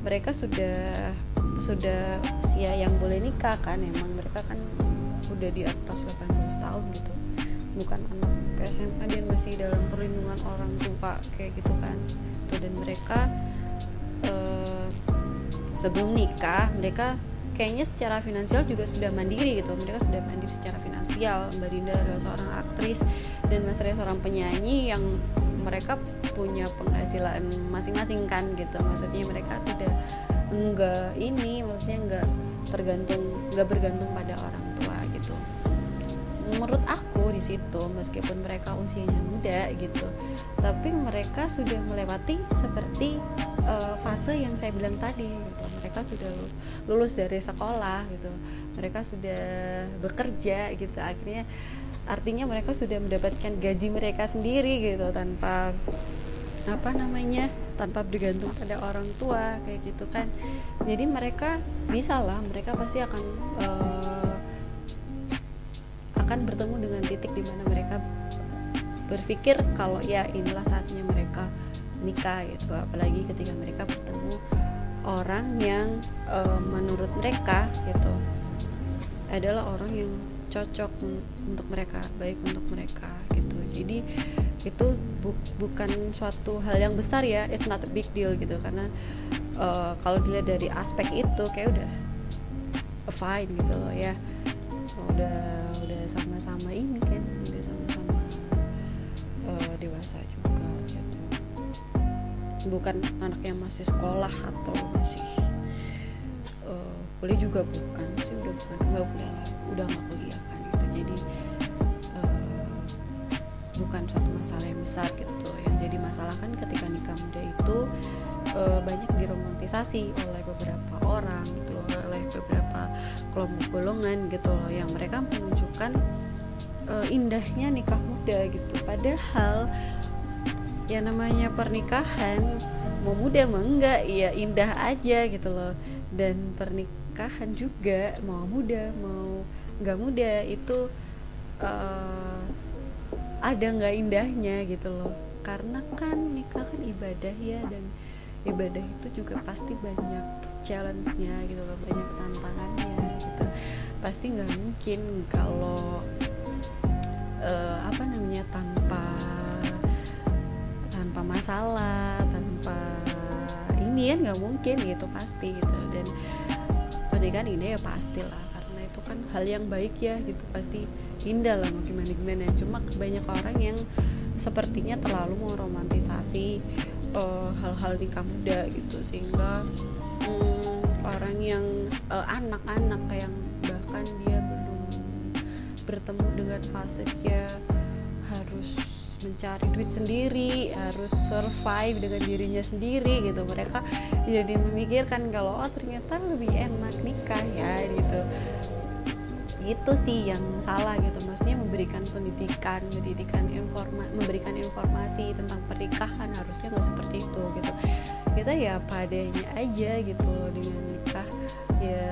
mereka sudah sudah usia yang boleh nikah kan. Emang mereka kan udah di atas 18 tahun gitu. Bukan anak ke SMA dan masih dalam perlindungan orang tua kayak gitu kan. Tuh dan mereka uh, sebelum nikah mereka kayaknya secara finansial juga sudah mandiri gitu. Mereka sudah mandiri secara finansial. Mbak Dinda adalah seorang aktris dan Mas Ria seorang penyanyi yang mereka punya penghasilan masing-masing kan gitu. Maksudnya mereka sudah enggak ini maksudnya enggak tergantung enggak bergantung pada orang tua gitu. Menurut aku di situ meskipun mereka usianya muda gitu tapi mereka sudah melewati seperti uh, fase yang saya bilang tadi. Mereka sudah lulus dari sekolah gitu. Mereka sudah bekerja gitu. Akhirnya artinya mereka sudah mendapatkan gaji mereka sendiri gitu tanpa apa namanya tanpa bergantung pada orang tua kayak gitu kan. Jadi mereka bisa lah mereka pasti akan uh, akan bertemu dengan titik di mana mereka berpikir kalau ya inilah saatnya mereka nikah gitu. Apalagi ketika mereka bertemu orang yang uh, menurut mereka gitu adalah orang yang cocok untuk mereka baik untuk mereka gitu. Jadi itu bu bukan suatu hal yang besar ya it's not a big deal gitu. Karena uh, kalau dilihat dari aspek itu kayak udah fine gitu loh ya. Udah udah sama-sama ini bukan anak yang masih sekolah atau masih uh, kuliah juga bukan sih udah bukan nggak kuliah lah udah nggak kuliah kan gitu. Jadi uh, bukan satu masalah yang besar gitu. Yang jadi masalah kan ketika nikah muda itu uh, banyak diromantisasi oleh beberapa orang gitu oleh beberapa kelompok golongan gitu loh yang mereka menunjukkan uh, indahnya nikah muda gitu. Padahal ya namanya pernikahan mau muda mau enggak ya indah aja gitu loh. Dan pernikahan juga mau muda mau nggak muda itu uh, ada nggak indahnya gitu loh. Karena kan nikah kan ibadah ya dan ibadah itu juga pasti banyak challenge-nya gitu loh banyak tantangannya gitu. Pasti nggak mungkin kalau uh, apa namanya tanpa masalah tanpa ini kan nggak mungkin gitu pasti gitu. Dan pernikahan ini ya pastilah karena itu kan hal yang baik ya gitu pasti indah lah mau gimana gimana. Cuma banyak orang yang sepertinya terlalu meromantisasi uh, hal-hal nikah muda gitu. Sehingga um, orang yang uh, anak-anak yang bahkan dia belum bertemu dengan fase dia harus mencari duit sendiri harus survive dengan dirinya sendiri gitu. Mereka jadi memikirkan kalau oh ternyata lebih enak nikah ya gitu. Itu sih yang salah gitu. Maksudnya memberikan pendidikan pendidikan informa memberikan informasi tentang pernikahan harusnya nggak seperti itu gitu. Kita ya padanya aja gitu dengan nikah. Ya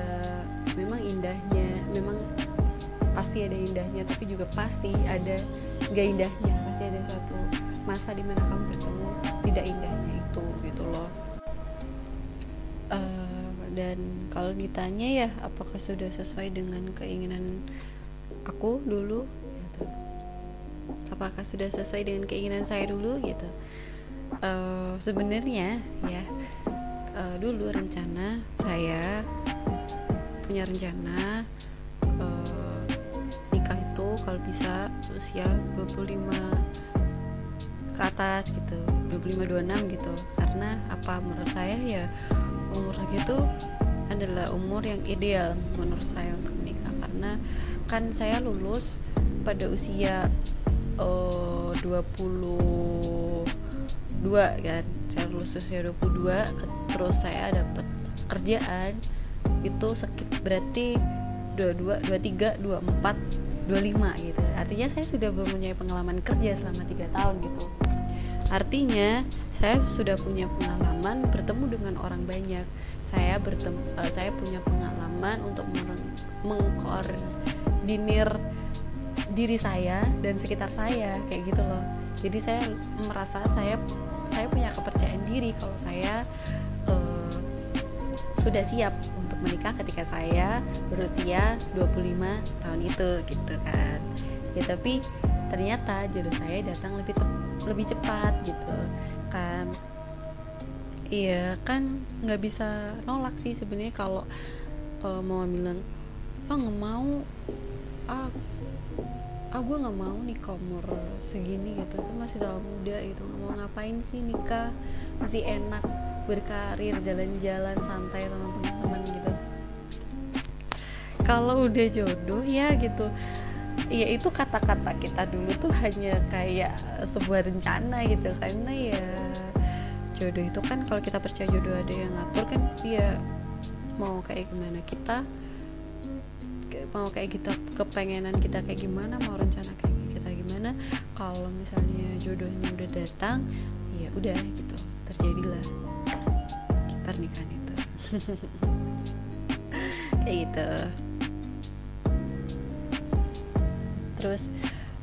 memang indahnya memang pasti ada indahnya tapi juga pasti ada gak indahnya pasti ada satu masa di mana kamu bertemu tidak indahnya itu gitu loh. Uh, dan kalau ditanya ya apakah sudah sesuai dengan keinginan aku dulu? Gitu. apakah sudah sesuai dengan keinginan saya dulu? Gitu. Uh, sebenarnya ya uh, dulu rencana saya punya rencana kalau bisa usia 25 ke atas gitu 25 26 gitu. Karena apa? Menurut saya ya umur segitu adalah umur yang ideal menurut saya untuk menikah. Karena kan saya lulus pada usia uh, 22 kan. Saya lulus usia 22 terus saya dapat kerjaan itu sekit berarti 22 23 24 25 gitu. Artinya saya sudah mempunyai pengalaman kerja selama tiga tahun gitu. Artinya saya sudah punya pengalaman bertemu dengan orang banyak. Saya bertemu uh, saya punya pengalaman untuk mengkoordinir diri saya dan sekitar saya kayak gitu loh. Jadi saya merasa saya saya punya kepercayaan diri kalau saya uh, sudah siap untuk menikah ketika saya berusia 25 tahun itu gitu kan. Ya tapi ternyata jodoh saya datang lebih lebih cepat gitu kan. Iya kan nggak bisa nolak sih sebenarnya kalau uh, mau bilang apa nggak mau. Ah ah gue nggak mau nih umur segini gitu. Itu masih terlalu muda gitu. Nggak mau ngapain sih nikah? Masih enak berkarir jalan-jalan santai sama teman-teman gitu. Kalau udah jodoh ya gitu ya itu kata-kata kita dulu tuh hanya kayak sebuah rencana gitu. Karena ya jodoh itu kan kalau kita percaya jodoh ada yang ngatur kan dia mau kayak gimana kita mau kayak kita kepengenan kita kayak gimana mau rencana kayak kita gimana. Kalau misalnya jodohnya udah datang ya udah gitu terjadilah pernikahan itu. Kayak gitu. Terus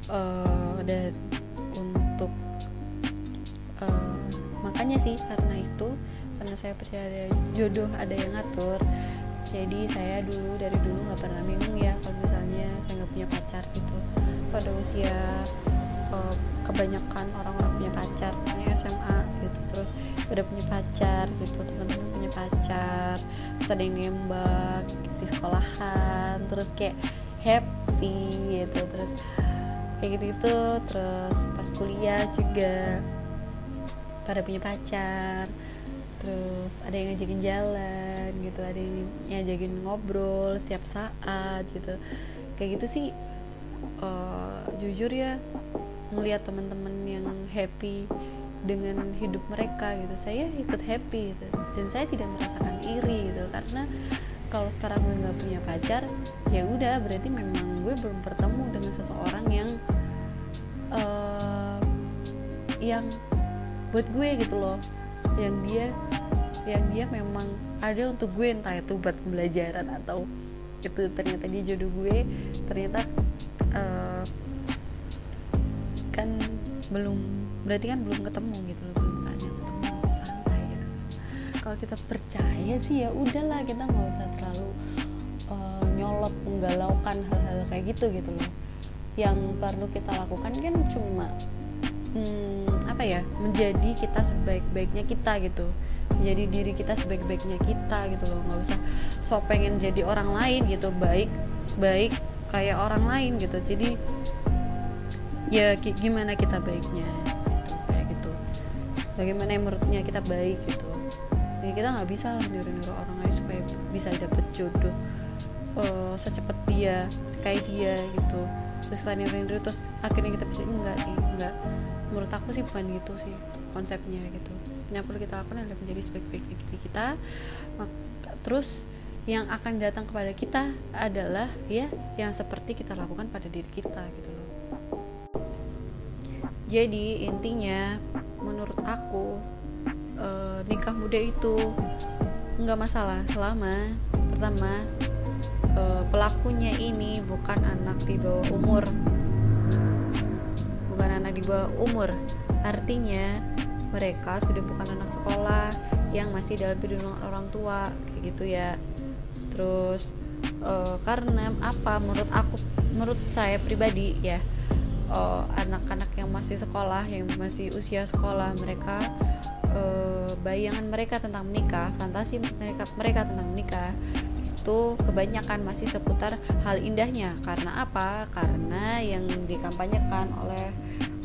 uh, dan untuk uh, makanya sih karena itu karena saya percaya ada jodoh ada yang ngatur jadi saya dulu dari dulu nggak pernah bingung ya kalau misalnya saya nggak punya pacar gitu. Pada usia uh, kebanyakan orang-orang punya pacar. Misalnya SMA gitu terus udah punya pacar gitu teman-teman punya pacar sering nembak di sekolahan terus kayak happy gitu terus kayak gitu gitu terus pas kuliah juga pada punya pacar terus ada yang ngajakin jalan gitu ada yang ngajakin ngobrol setiap saat gitu. Kayak gitu sih uh, jujur ya ngelihat teman-teman yang happy dengan hidup mereka gitu. Saya ikut happy gitu. Dan saya tidak merasakan iri gitu. Karena kalau sekarang gue nggak punya pacar ya udah berarti memang gue belum bertemu dengan seseorang yang uh, yang buat gue gitu loh. Yang dia yang dia memang ada untuk gue entah itu buat pembelajaran atau itu ternyata dia jodoh gue ternyata belum berarti kan belum ketemu gitu loh belum saatnya ketemu santai gitu. Kalau kita percaya sih ya udahlah kita nggak usah terlalu uh, nyolot menggalaukan hal-hal kayak gitu gitu loh. Yang perlu kita lakukan kan cuma hmm, apa ya menjadi kita sebaik-baiknya kita gitu. Menjadi diri kita sebaik-baiknya kita gitu loh nggak usah so pengen jadi orang lain gitu baik baik kayak orang lain gitu. Jadi ya gimana kita baiknya? Gitu kayak gitu. Bagaimana yang menurutnya kita baik gitu. Jadi kita nggak bisa lah niru-niru orang lain supaya bisa dapet jodoh uh, secepat dia kayak dia gitu. Terus kita niru-niru terus akhirnya kita bisa enggak sih enggak. Menurut aku sih bukan gitu sih konsepnya gitu. Yang perlu kita lakukan adalah menjadi sebaik-baiknya diri kita. Terus yang akan datang kepada kita adalah ya yang seperti kita lakukan pada diri kita gitu loh jadi intinya menurut aku eh, nikah muda itu nggak masalah selama pertama eh, pelakunya ini bukan anak di bawah umur. Bukan anak di bawah umur. Artinya mereka sudah bukan anak sekolah yang masih dalam perlindungan orang tua kayak gitu ya. Terus uh, karena apa? Menurut aku menurut saya pribadi ya anak anak-anak yang masih sekolah yang masih usia sekolah mereka uh, bayangan mereka tentang menikah fantasi mereka mereka tentang menikah itu kebanyakan masih seputar hal indahnya. Karena apa? Karena yang dikampanyekan oleh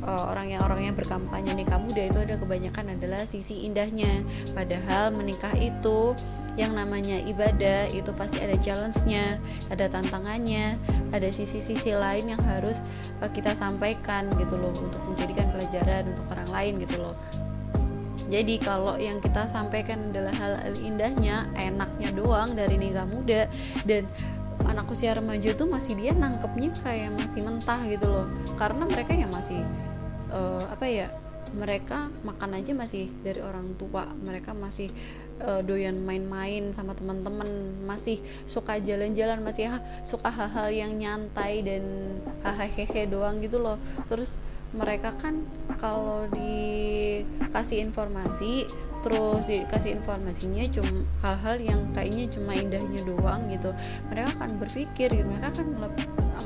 uh, orang yang orang yang berkampanye nikah muda itu ada kebanyakan adalah sisi indahnya. Padahal menikah itu yang namanya ibadah itu pasti ada challenge-nya, ada tantangannya, ada sisi-sisi lain yang harus uh, kita sampaikan gitu loh untuk menjadikan pelajaran untuk orang lain gitu loh. Jadi kalau yang kita sampaikan adalah hal-hal indahnya, enaknya doang dari nikah muda dan anak usia remaja tuh masih dia nangkepnya kayak masih mentah gitu loh. Karena mereka yang masih uh, apa ya? Mereka makan aja masih dari orang tua, mereka masih uh, doyan main-main sama teman-teman masih suka jalan-jalan masih ha suka hal-hal yang nyantai dan hahaha doang gitu loh. Terus mereka kan kalau dikasih informasi terus dikasih informasinya cuma hal-hal yang kayaknya cuma indahnya doang gitu. Mereka akan berpikir gitu mereka akan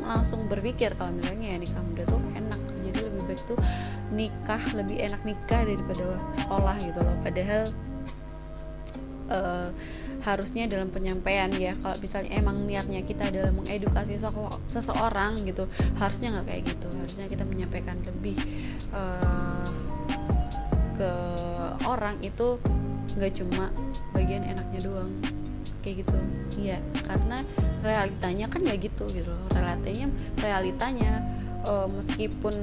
langsung berpikir kalau misalnya ya nikah muda tuh enak jadi lebih baik tuh nikah lebih enak nikah daripada sekolah gitu loh. Padahal uh, harusnya dalam penyampaian ya. Kalau misalnya emang niatnya kita adalah mengedukasi seseorang gitu harusnya nggak kayak gitu. Harusnya kita menyampaikan lebih uh, ke orang itu nggak cuma bagian enaknya doang. Kayak gitu. Iya karena realitanya kan nggak gitu gitu realitanya realitanya uh, meskipun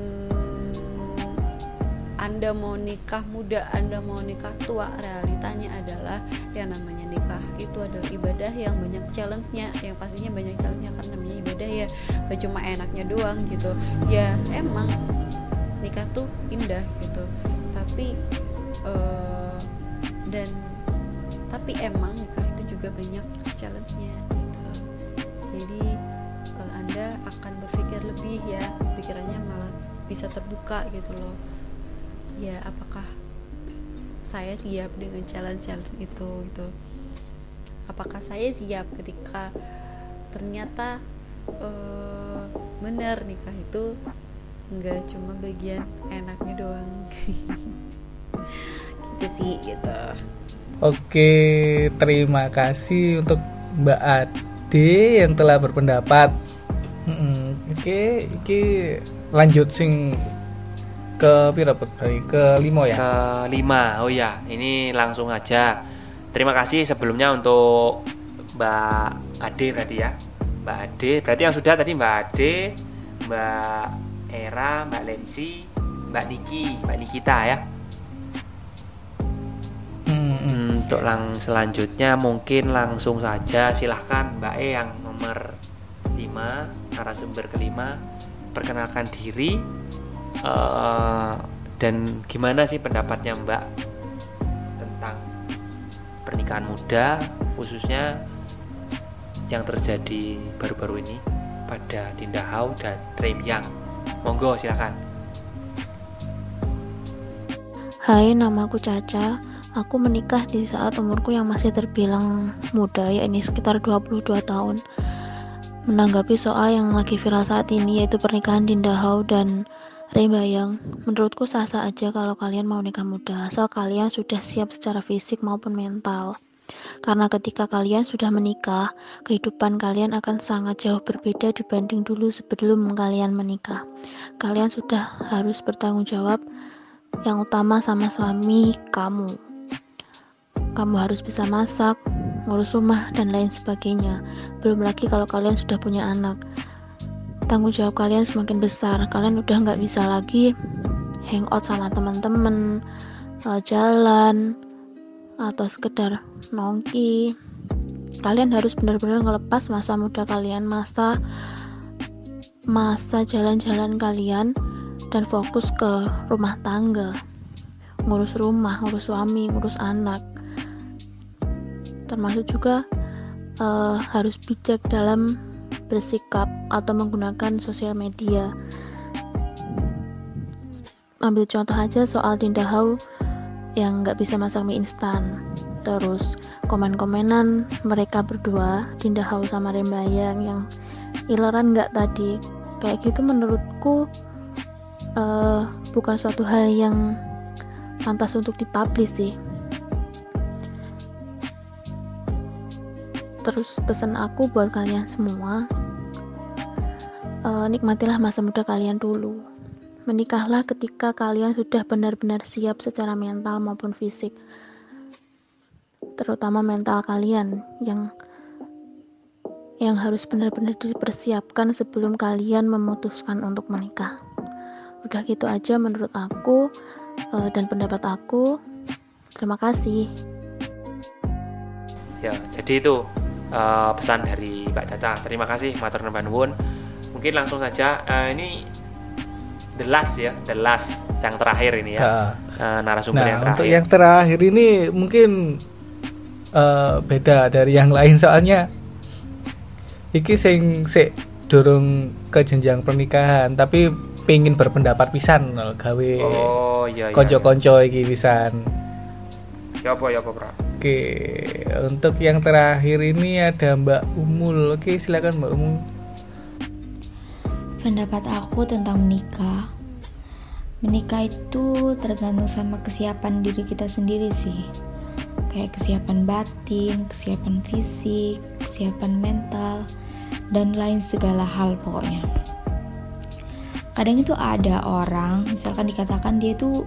anda mau nikah muda, Anda mau nikah tua, realitanya adalah yang namanya nikah. Itu adalah ibadah yang banyak challenge-nya, yang pastinya banyak challenge-nya karena namanya ibadah ya, gak cuma enaknya doang gitu. Ya emang nikah tuh indah gitu, tapi uh, dan tapi emang nikah itu juga banyak challenge-nya gitu. Jadi uh, Anda akan berpikir lebih ya, pikirannya malah bisa terbuka gitu loh ya apakah saya siap dengan challenge-challenge itu gitu. Apakah saya siap ketika ternyata uh, benar nikah itu nggak cuma bagian enaknya doang. Gitu sih gitu. Oke terima kasih untuk Mbak Ade yang telah berpendapat. Hmm, oke oke lanjut sing ke pira ke lima ya? Ke lima oh ya ini langsung aja. Terima kasih sebelumnya untuk Mbak Ade berarti ya? Mbak Ade. Berarti yang sudah tadi Mbak Ade Mbak Era Mbak Lensi Mbak Niki Mbak Nikita ya? Hmm, hmm. untuk lang selanjutnya mungkin langsung saja. Silahkan Mbak E yang nomor 5 narasumber kelima. Perkenalkan diri uh, dan gimana sih pendapatnya Mbak tentang pernikahan muda khususnya yang terjadi baru-baru ini pada Dinda Hau dan Rem Yang? Monggo silakan. Hai namaku Caca. Aku menikah di saat umurku yang masih terbilang muda, yakni sekitar 22 tahun. Menanggapi soal yang lagi viral saat ini, yaitu pernikahan Dinda Hau dan Rembayang, menurutku sah-sah aja kalau kalian mau nikah muda, asal kalian sudah siap secara fisik maupun mental. Karena ketika kalian sudah menikah, kehidupan kalian akan sangat jauh berbeda dibanding dulu sebelum kalian menikah. Kalian sudah harus bertanggung jawab yang utama sama suami kamu. Kamu harus bisa masak, ngurus rumah, dan lain sebagainya. Belum lagi kalau kalian sudah punya anak tanggung jawab kalian semakin besar. Kalian udah nggak bisa lagi hangout sama teman-teman uh, jalan atau sekedar nongki. Kalian harus benar-benar ngelepas masa muda kalian masa masa jalan-jalan kalian dan fokus ke rumah tangga. Ngurus rumah ngurus suami ngurus anak. Termasuk juga uh, harus bijak dalam bersikap atau menggunakan sosial media. Ambil contoh aja soal Dinda Hau yang nggak bisa masak mie instan. Terus komen-komenan mereka berdua Dinda Hau sama Rembayang yang ileran nggak tadi. Kayak gitu menurutku uh, bukan suatu hal yang pantas untuk dipublish sih terus pesan aku buat kalian semua uh, nikmatilah masa muda kalian dulu Menikahlah ketika kalian sudah benar-benar siap secara mental maupun fisik. Terutama mental kalian yang yang harus benar-benar dipersiapkan sebelum kalian memutuskan untuk menikah. Udah gitu aja menurut aku eh, dan pendapat aku. Terima kasih. Ya, jadi itu uh, pesan dari Mbak Caca. Terima kasih Matur Nuwun. Mungkin langsung saja uh, ini the last ya, the last yang terakhir ini ya. Uh, uh, narasumber nah, yang terakhir. Untuk yang terakhir ini mungkin uh, beda dari yang lain soalnya iki sing se dorong ke jenjang pernikahan tapi pengen berpendapat pisan gawe oh iya iya konco-konco iki pisan ya apa ya apa bro oke untuk yang terakhir ini ada Mbak Umul. Oke silakan Mbak Umul. Pendapat aku tentang menikah. Menikah itu tergantung sama kesiapan diri kita sendiri sih. Kayak kesiapan batin, kesiapan fisik, kesiapan mental, dan lain segala hal pokoknya. Kadang itu ada orang, misalkan dikatakan dia tuh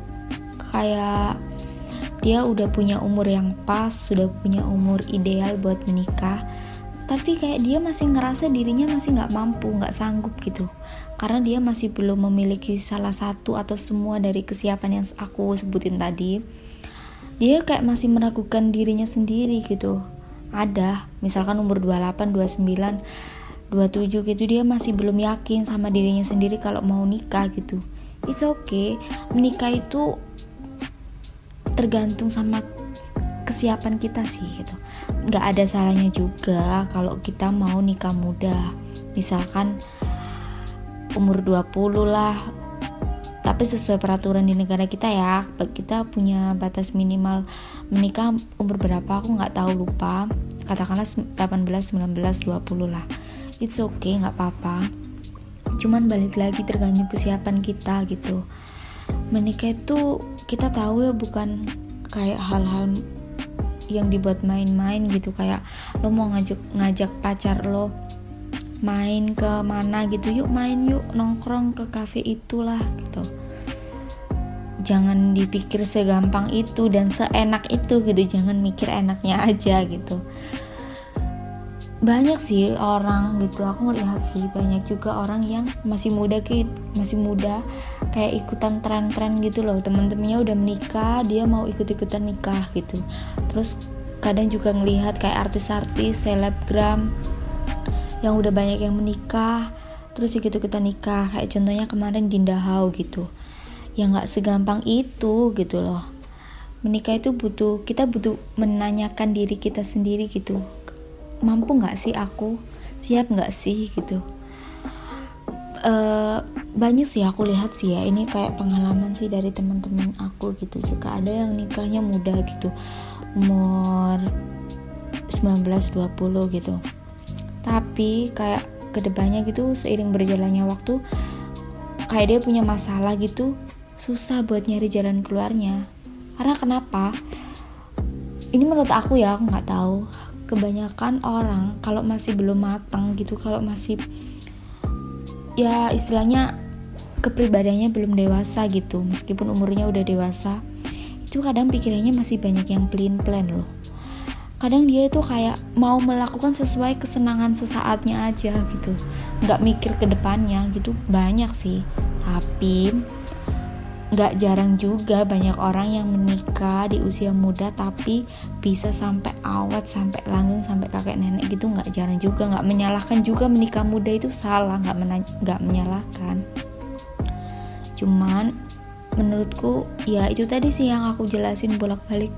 kayak dia udah punya umur yang pas, sudah punya umur ideal buat menikah, tapi kayak dia masih ngerasa dirinya masih nggak mampu nggak sanggup gitu. Karena dia masih belum memiliki salah satu atau semua dari kesiapan yang aku sebutin tadi. Dia kayak masih meragukan dirinya sendiri gitu. Ada misalkan umur 28 29 27 gitu dia masih belum yakin sama dirinya sendiri kalau mau nikah gitu. It's okay. Menikah itu tergantung sama kesiapan kita sih gitu. Nggak ada salahnya juga kalau kita mau nikah muda. Misalkan umur 20 lah. Tapi sesuai peraturan di negara kita ya kita punya batas minimal menikah umur berapa aku nggak tahu lupa. Katakanlah 18 19 20 lah. It's okay nggak apa-apa. Cuman balik lagi tergantung kesiapan kita gitu. Menikah itu kita tahu ya bukan kayak hal-hal yang dibuat main-main gitu. Kayak lo mau ngajak ngajak pacar lo main ke mana gitu yuk main yuk nongkrong ke cafe itulah gitu. Jangan dipikir segampang itu dan seenak itu gitu jangan mikir enaknya aja gitu banyak sih orang gitu aku ngelihat sih banyak juga orang yang masih muda kayak masih muda kayak ikutan tren-tren gitu loh. Temen-temennya udah menikah dia mau ikut-ikutan nikah gitu. Terus kadang juga ngelihat kayak artis-artis selebgram yang udah banyak yang menikah terus ikut-ikutan nikah. Kayak contohnya kemarin Dinda Hau gitu. Yang nggak segampang itu gitu loh. Menikah itu butuh kita butuh menanyakan diri kita sendiri gitu mampu nggak sih aku? Siap nggak sih gitu. Uh, banyak sih aku lihat sih ya ini kayak pengalaman sih dari teman-teman aku gitu juga. Ada yang nikahnya muda gitu umur 19-20 gitu. Tapi kayak ke depannya gitu seiring berjalannya waktu kayak dia punya masalah gitu susah buat nyari jalan keluarnya. Karena kenapa? Ini menurut aku ya aku nggak tahu kebanyakan orang kalau masih belum matang gitu kalau masih ya istilahnya kepribadiannya belum dewasa gitu meskipun umurnya udah dewasa itu kadang pikirannya masih banyak yang plain plan loh. Kadang dia itu kayak mau melakukan sesuai kesenangan sesaatnya aja gitu nggak mikir ke depannya gitu banyak sih. Tapi nggak jarang juga banyak orang yang menikah di usia muda tapi bisa sampai awet sampai langgeng sampai kakek nenek gitu nggak jarang juga. Nggak menyalahkan juga menikah muda itu salah nggak nggak menyalahkan. Cuman menurutku ya itu tadi sih yang aku jelasin bolak-balik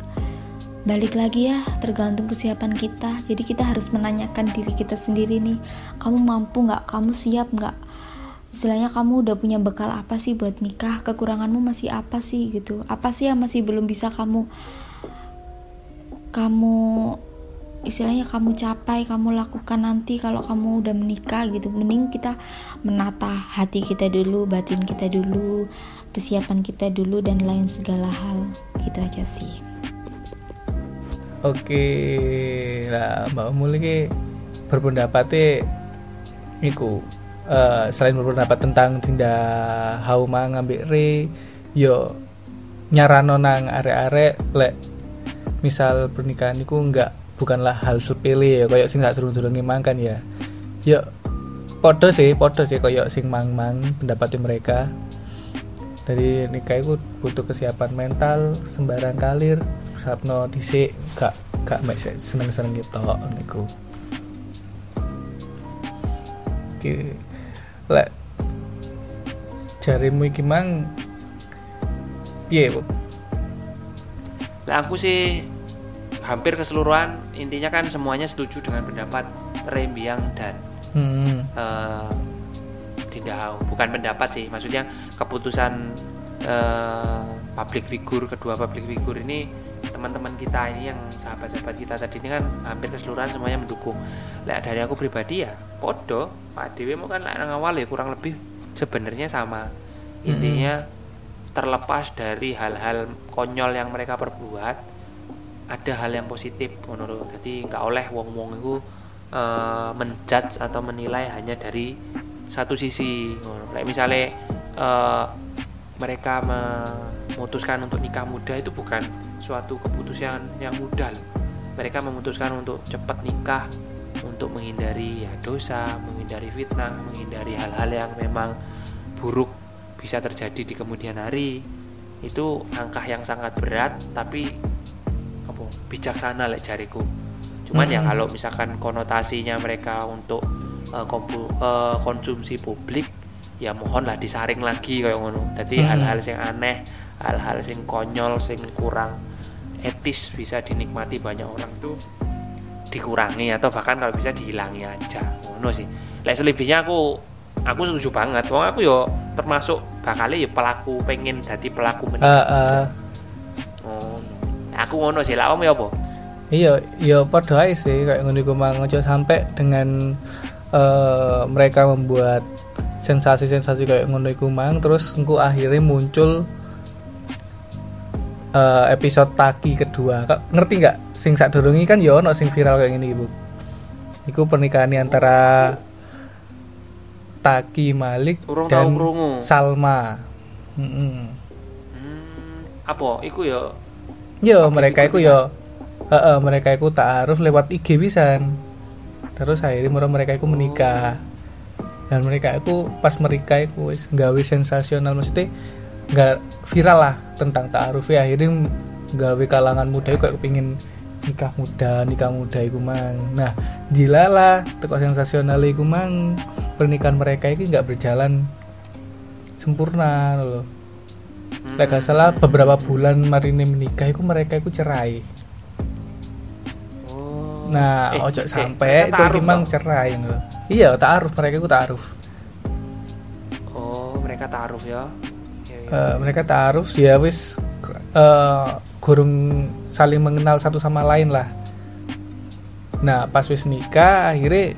balik lagi ya tergantung kesiapan kita. Jadi kita harus menanyakan diri kita sendiri nih kamu mampu nggak? Kamu siap nggak istilahnya kamu udah punya bekal apa sih buat nikah? Kekuranganmu masih apa sih gitu? Apa sih yang masih belum bisa kamu kamu istilahnya kamu capai kamu lakukan nanti kalau kamu udah menikah gitu? Mending kita menata hati kita dulu batin kita dulu kesiapan kita dulu dan lain segala hal. Gitu aja sih. Oke lah mbak Umul berpendapatnya iku uh, selain berpendapat tentang tindak hauma ngambil re yo nyarano nang are-are lek misal pernikahan itu enggak bukanlah hal sepele ya kayak sing gak turun-turun kan ya. Yo podo sih podo sih kayak sing mang-mang pendapatnya mereka. Dari nikah itu butuh kesiapan mental sembarang kalir sapno dhisik gak gak mek seneng-seneng gitu niku. Oke lek. Jarimu iki mang piye bu? Lah aku sih hampir keseluruhan intinya kan semuanya setuju dengan pendapat Rembiang dan hmm. uh, bukan pendapat sih maksudnya keputusan uh, public figure kedua public figure ini teman-teman kita ini yang sahabat-sahabat kita tadi ini kan hampir keseluruhan semuanya mendukung. Lah dari aku pribadi ya podo. Pak Dewi mau kan nang awal ya kurang lebih sebenarnya sama. Intinya hmm. terlepas dari hal-hal konyol yang mereka perbuat ada hal yang positif menurut. Jadi nggak oleh wong-wong itu uh, menjudge atau menilai hanya dari satu sisi. Kayak misalnya uh, mereka memutuskan untuk nikah muda itu bukan suatu keputusan yang mudah mereka memutuskan untuk cepat nikah untuk menghindari ya dosa, menghindari fitnah, menghindari hal-hal yang memang buruk bisa terjadi di kemudian hari. Itu langkah yang sangat berat tapi apa bijaksana lek jariku. Cuman ya hmm. ya kalau misalkan konotasinya mereka untuk uh, kompu, uh, konsumsi publik ya mohonlah disaring lagi kayak ngono. Jadi hmm. hal-hal yang aneh, hal-hal yang konyol, yang kurang etis bisa dinikmati banyak orang tuh dikurangi atau bahkan kalau bisa dihilangi aja. Ngono sih. Lek selebihnya aku aku setuju banget. Wong aku yo termasuk bakal ya pelaku pengen jadi pelaku menikah uh, uh. oh. Aku ngono sih lah om ya apa? Iya iya padha sih. Kayak ngono iku mang. Sampai dengan uh, mereka membuat sensasi-sensasi kayak ngono iku mang. Terus engko akhirnya muncul uh, episode Taki kedua. Kak ngerti nggak? Sing sak dorongi kan ya ono sing viral kayak gini, Bu. Iku pernikahan antara Taki Malik Urung dan Salma. Mm -hmm. hmm, apa? Iku ya. Yo, mereka iku ya uh, uh, mereka iku harus lewat IG pisan. Terus akhirnya mereka mereka iku menikah. Dan mereka itu pas mereka wis gawe sensasional maksudnya nggak viral lah tentang ta'aruf ya. Akhirnya gawe kalangan muda itu kayak kepingin nikah muda nikah muda itu mang. Nah jilala teko sensasional itu mang. Pernikahan mereka ini nggak berjalan sempurna loh hmm. gak salah beberapa bulan Marini menikah itu mereka itu cerai. Oh. nah eh, ojo eh, sampai itu gimana cerai loh iya taaruf mereka itu taaruf. Oh mereka taaruf ya uh, mereka taruh ya wis uh, gurung saling mengenal satu sama lain lah. Nah pas wis nikah akhirnya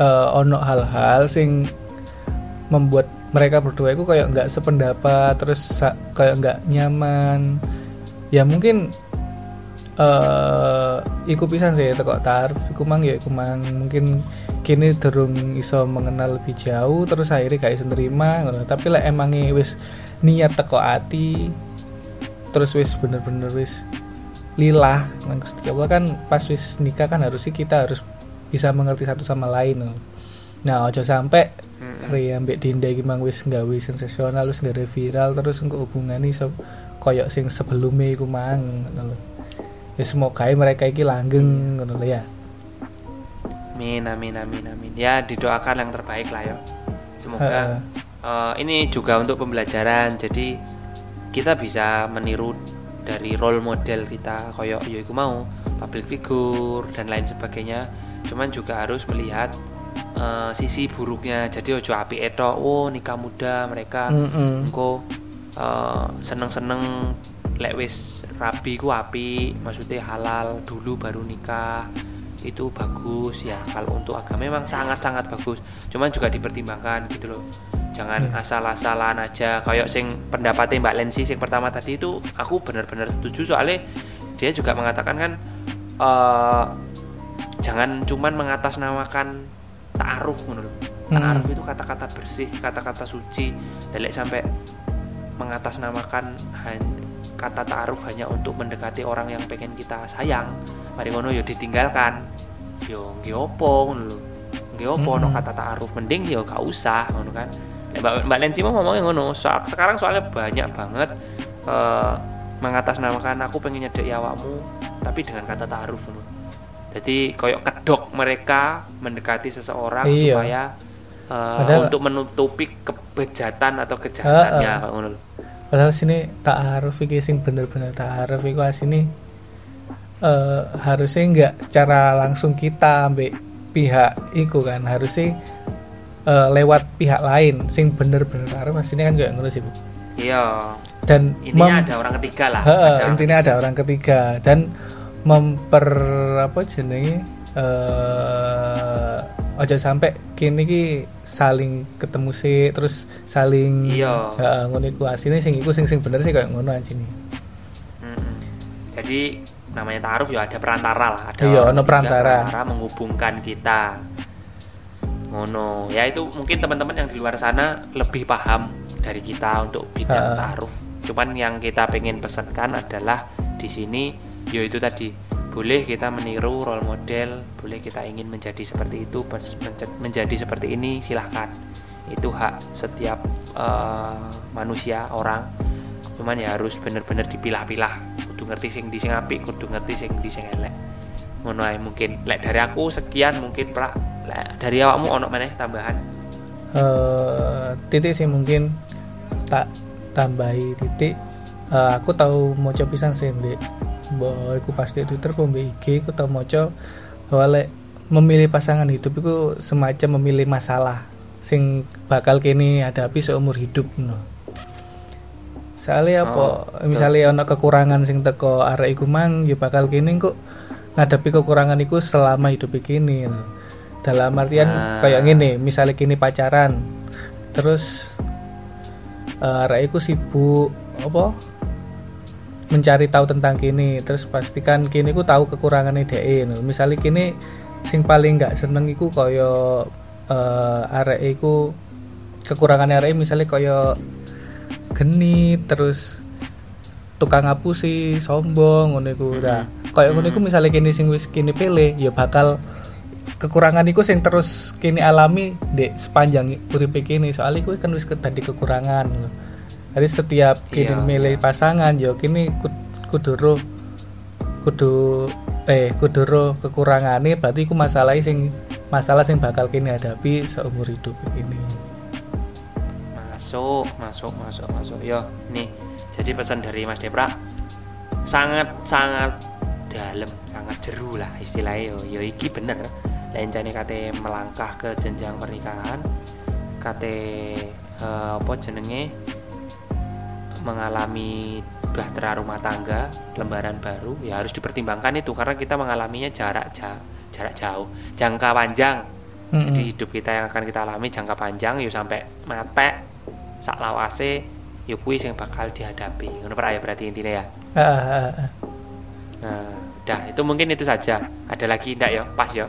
uh, ono hal-hal sing membuat mereka berdua itu kayak nggak sependapat terus kayak nggak nyaman. Ya mungkin uh, iku pisan sih teko tarif iku mang ya iku mang. Mungkin kini terung iso mengenal lebih jauh terus akhirnya gak iso nerima tapi lah emangnya wis niat teko ati terus wis bener-bener wis lillah nang Gusti Allah kan pas wis nikah kan harusnya kita harus bisa mengerti satu sama lain nah ojo sampai. Ria ambek Dinda iki mang wis sensasional wis nggawe viral terus engko hubungan iso koyok sing sebelumnya iku mang ngono. Ya semoga mereka iki langgeng ngono lho ya. Amin, amin, amin, amin. Ya didoakan yang terbaik lah ya. Semoga. Eh, ini juga untuk pembelajaran. Jadi kita bisa meniru dari role model kita koyok ya iku mau public figure dan lain sebagainya. Cuman juga harus melihat eh, sisi buruknya. Jadi ojo api eto, oh nikah muda mereka Heeh. engko eh, seneng-seneng lek wis rabi ku api maksudnya halal dulu baru nikah itu bagus ya kalau untuk agama memang sangat-sangat bagus cuman juga dipertimbangkan gitu loh jangan Iya. asal-asalan aja kayak sing pendapatnya Mbak Lensi sing pertama tadi itu aku benar-benar setuju soalnya dia juga mengatakan kan eh jangan cuman mengatasnamakan ta'aruf ngono loh. Ta'aruf itu kata-kata bersih, kata-kata suci. Dan lek sampai mengatasnamakan kata ta'aruf hanya untuk mendekati orang yang pengen kita sayang, mari ngono yo ditinggalkan. Yo nggih opo ngono lho. Nggih opo no Mm-mm. kata ta'aruf mending yo gak usah ngono kan. Mbak, Mbak Lensi mau ngomongnya ngono. Soal, sekarang soalnya banyak banget eh, mengatasnamakan aku pengen nyedek awakmu tapi dengan kata ta'aruf ngono. Jadi koyok kedok mereka mendekati seseorang Iya. supaya uh, Padahal- untuk menutupi kebejatan atau kejahatannya ngono lho. Padahal sini ta'aruf iki sing bener-bener ta'aruf iku asine eh harusnya enggak secara langsung kita ambek pihak iku kan harusnya eh, lewat pihak lain sing bener-bener ta'aruf aslinya kan kayak ngono sih Bu. Iya. dan Intinya ada orang ketiga lah. Heeh, Ada orang intinya ada orang ketiga dan memper apa jenenge eh aja sampai kini ki saling ketemu sih terus saling Iya. heeh, ngono iku asine sing iku sing sing bener sih kayak ngono anjing Mm-mm. Jadi namanya taruh ya ada perantara lah, ada Iya, ono ketiga perantara. menghubungkan kita. Ngono. Ya itu mungkin teman-teman yang di luar sana lebih paham dari kita untuk bidang taruh. Cuman yang kita pengen pesankan adalah di sini yaitu tadi boleh kita meniru role model, boleh kita ingin menjadi seperti itu, menjadi seperti ini silahkan. Itu hak setiap eh, manusia orang cuman ya harus bener-bener dipilah-pilah kudu ngerti sing di sing apik kudu ngerti sing di sing elek. Ngono ae mungkin. Lek dari aku sekian mungkin pra lek dari awakmu ono meneh tambahan? Eh titik sih mungkin. Tak tambahi titik. Eh, aku tahu moco pisan mbak. Bahwa aku pas di Twitter mbak IG aku tahu moco bahwa lek memilih pasangan hidup itu semacam memilih masalah sing bakal kini hadapi seumur hidup no. Soalnya apa Oh, misalnya ono kekurangan sing teko arek iku mang ya bakal kini kok ngadepi kekurangan iku selama hidup kini dalam artian Ah. kayak gini misalnya kini pacaran terus eh, arek iku sibuk apa mencari tahu tentang kini terus pastikan kini ku tahu kekurangannya DE no. misalnya kini sing paling nggak seneng iku koyo eh arek iku kekurangan arek misalnya koyo genit terus tukang ngapusi sombong ngono iku. Nah koyo ngono iku misalnya kini sing wis kini pilih ya bakal kekurangan iku sing terus kini alami dek sepanjang uripe kini soalnya iku kan wis tadi kekurangan. Lho. Jadi setiap kini Iya, milih pasangan yo kini kud- kuduro kudu eh kuduro kekurangane. Berarti iku masalah sing masalah sing bakal kini hadapi seumur hidup ini. Masuk masuk masuk masuk. Yo nih jadi pesan dari Mas Depra. Sangat sangat dalam sangat jeru lah istilahnya yo. Yo iki bener. Lain jane kate melangkah ke jenjang pernikahan kate eh, apa jenenge? Mengalami bahtera rumah tangga lembaran baru ya harus dipertimbangkan itu karena kita mengalaminya jarak jauh jarak jauh jangka panjang. Mm-mm. jadi hidup kita yang akan kita alami jangka panjang yuk sampai mate sak lawase yuk kuis yang bakal dihadapi. Ngono ya berarti intinya ya? Ah, ah, ah. nah udah itu mungkin itu saja. Ada lagi ndak ya? Pas ya?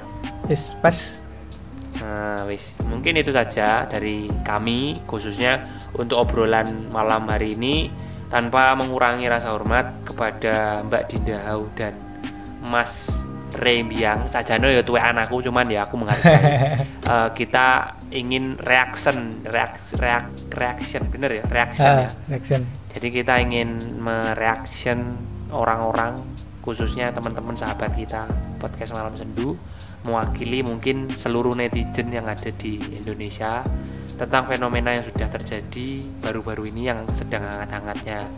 Wis pas. Nah, wis. Mungkin itu saja dari kami khususnya untuk obrolan malam hari ini. Tanpa mengurangi rasa hormat kepada Mbak Dinda Hau dan Mas rembiang sajano ya tuwe anakku cuman ya aku menghargai Eh, kita ingin reaction reaction reaction bener ya? Reaction ya? ah, reaction. Jadi kita ingin mereaction orang-orang khususnya teman-teman sahabat kita podcast malam sendu mewakili mungkin seluruh netizen yang ada di Indonesia tentang fenomena yang sudah terjadi baru-baru ini yang sedang hangat-hangatnya.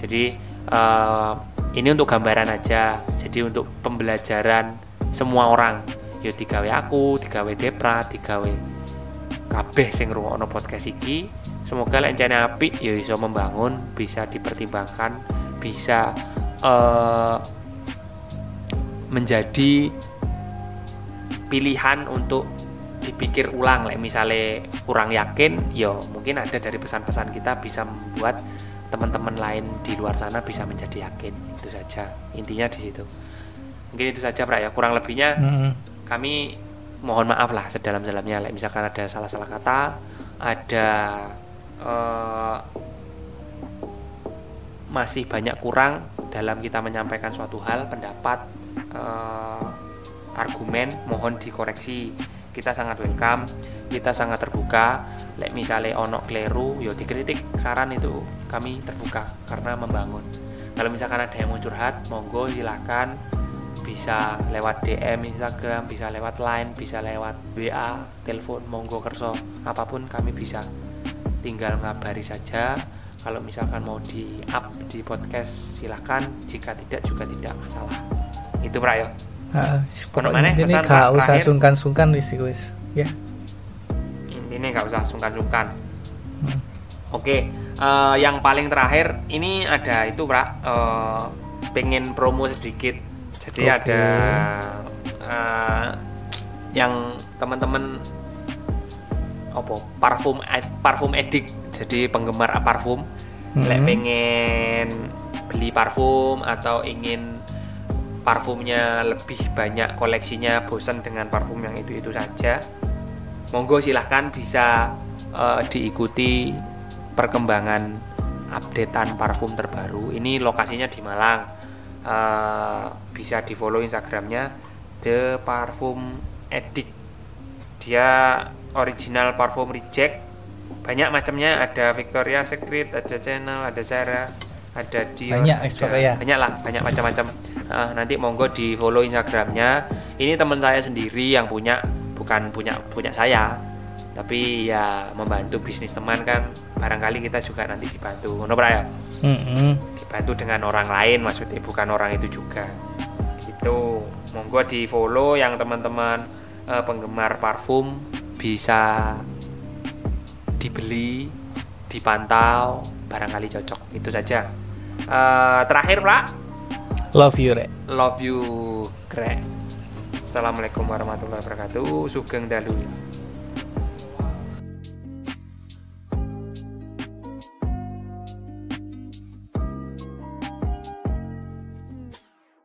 Jadi eh, ini untuk gambaran aja. Jadi untuk pembelajaran semua orang. Yo digawe aku, digawe Depra, digawe kabeh sing ngrungokno podcast iki. Semoga lencane apik ya iso membangun, bisa dipertimbangkan, bisa eh, menjadi pilihan untuk dipikir ulang like misalnya kurang yakin ya mungkin ada dari pesan-pesan kita bisa membuat teman-teman lain di luar sana bisa menjadi yakin. Itu saja. Intinya di situ. Mungkin itu saja Pra ya. Kurang lebihnya Mm-mm. kami mohon maaf lah sedalam-dalamnya. Like misalkan ada salah-salah kata ada eh, masih banyak kurang dalam kita menyampaikan suatu hal pendapat eh, argumen mohon dikoreksi. Kita sangat welcome kita sangat terbuka like misalnya ono kleru yo dikritik saran itu kami terbuka karena membangun. Kalau misalkan ada yang mau curhat monggo silakan. Bisa lewat DM Instagram bisa lewat line bisa lewat WA telepon monggo kerso. Apa pun kami bisa. Tinggal ngabari saja. Kalau misalkan mau di up di podcast silahkan jika tidak juga tidak masalah. Itu Pra yo Ah, Ono maneh ini gak usah sungkan-sungkan wis wis. Ya intinya nggak usah sungkan-sungkan Hmm. oke eh, yang paling terakhir ini ada itu Pra eh, pengen promo sedikit jadi Oke. ada eh, yang teman-teman apa parfum parfum edik jadi penggemar parfum lek Mhm. pengen beli parfum atau ingin parfumnya lebih banyak koleksinya bosan dengan parfum yang itu itu saja monggo silahkan bisa eh, diikuti perkembangan updatean parfum terbaru. Ini lokasinya di Malang. Eh, bisa di follow instagramnya The Parfum Addict. Dia original parfum reject. Banyak macamnya. Ada Victoria Secret ada Channel ada Zara ada Dior Banyak, ada- pokoknya. banyak lah banyak macam-macam. Ah, nanti monggo di follow instagramnya. Ini teman saya sendiri yang punya bukan punya punya saya tapi ya membantu bisnis teman kan. Barangkali kita juga nanti dibantu ngono ya? Mm-mm. dibantu dengan orang lain maksudnya bukan orang itu juga. Gitu. Monggo di follow yang teman-teman eh, penggemar parfum bisa dibeli dipantau barangkali cocok. Itu saja. Eh, terakhir Pak. Love you rek. Love you Greg Assalamualaikum warahmatullahi wabarakatuh. Sugeng Dalu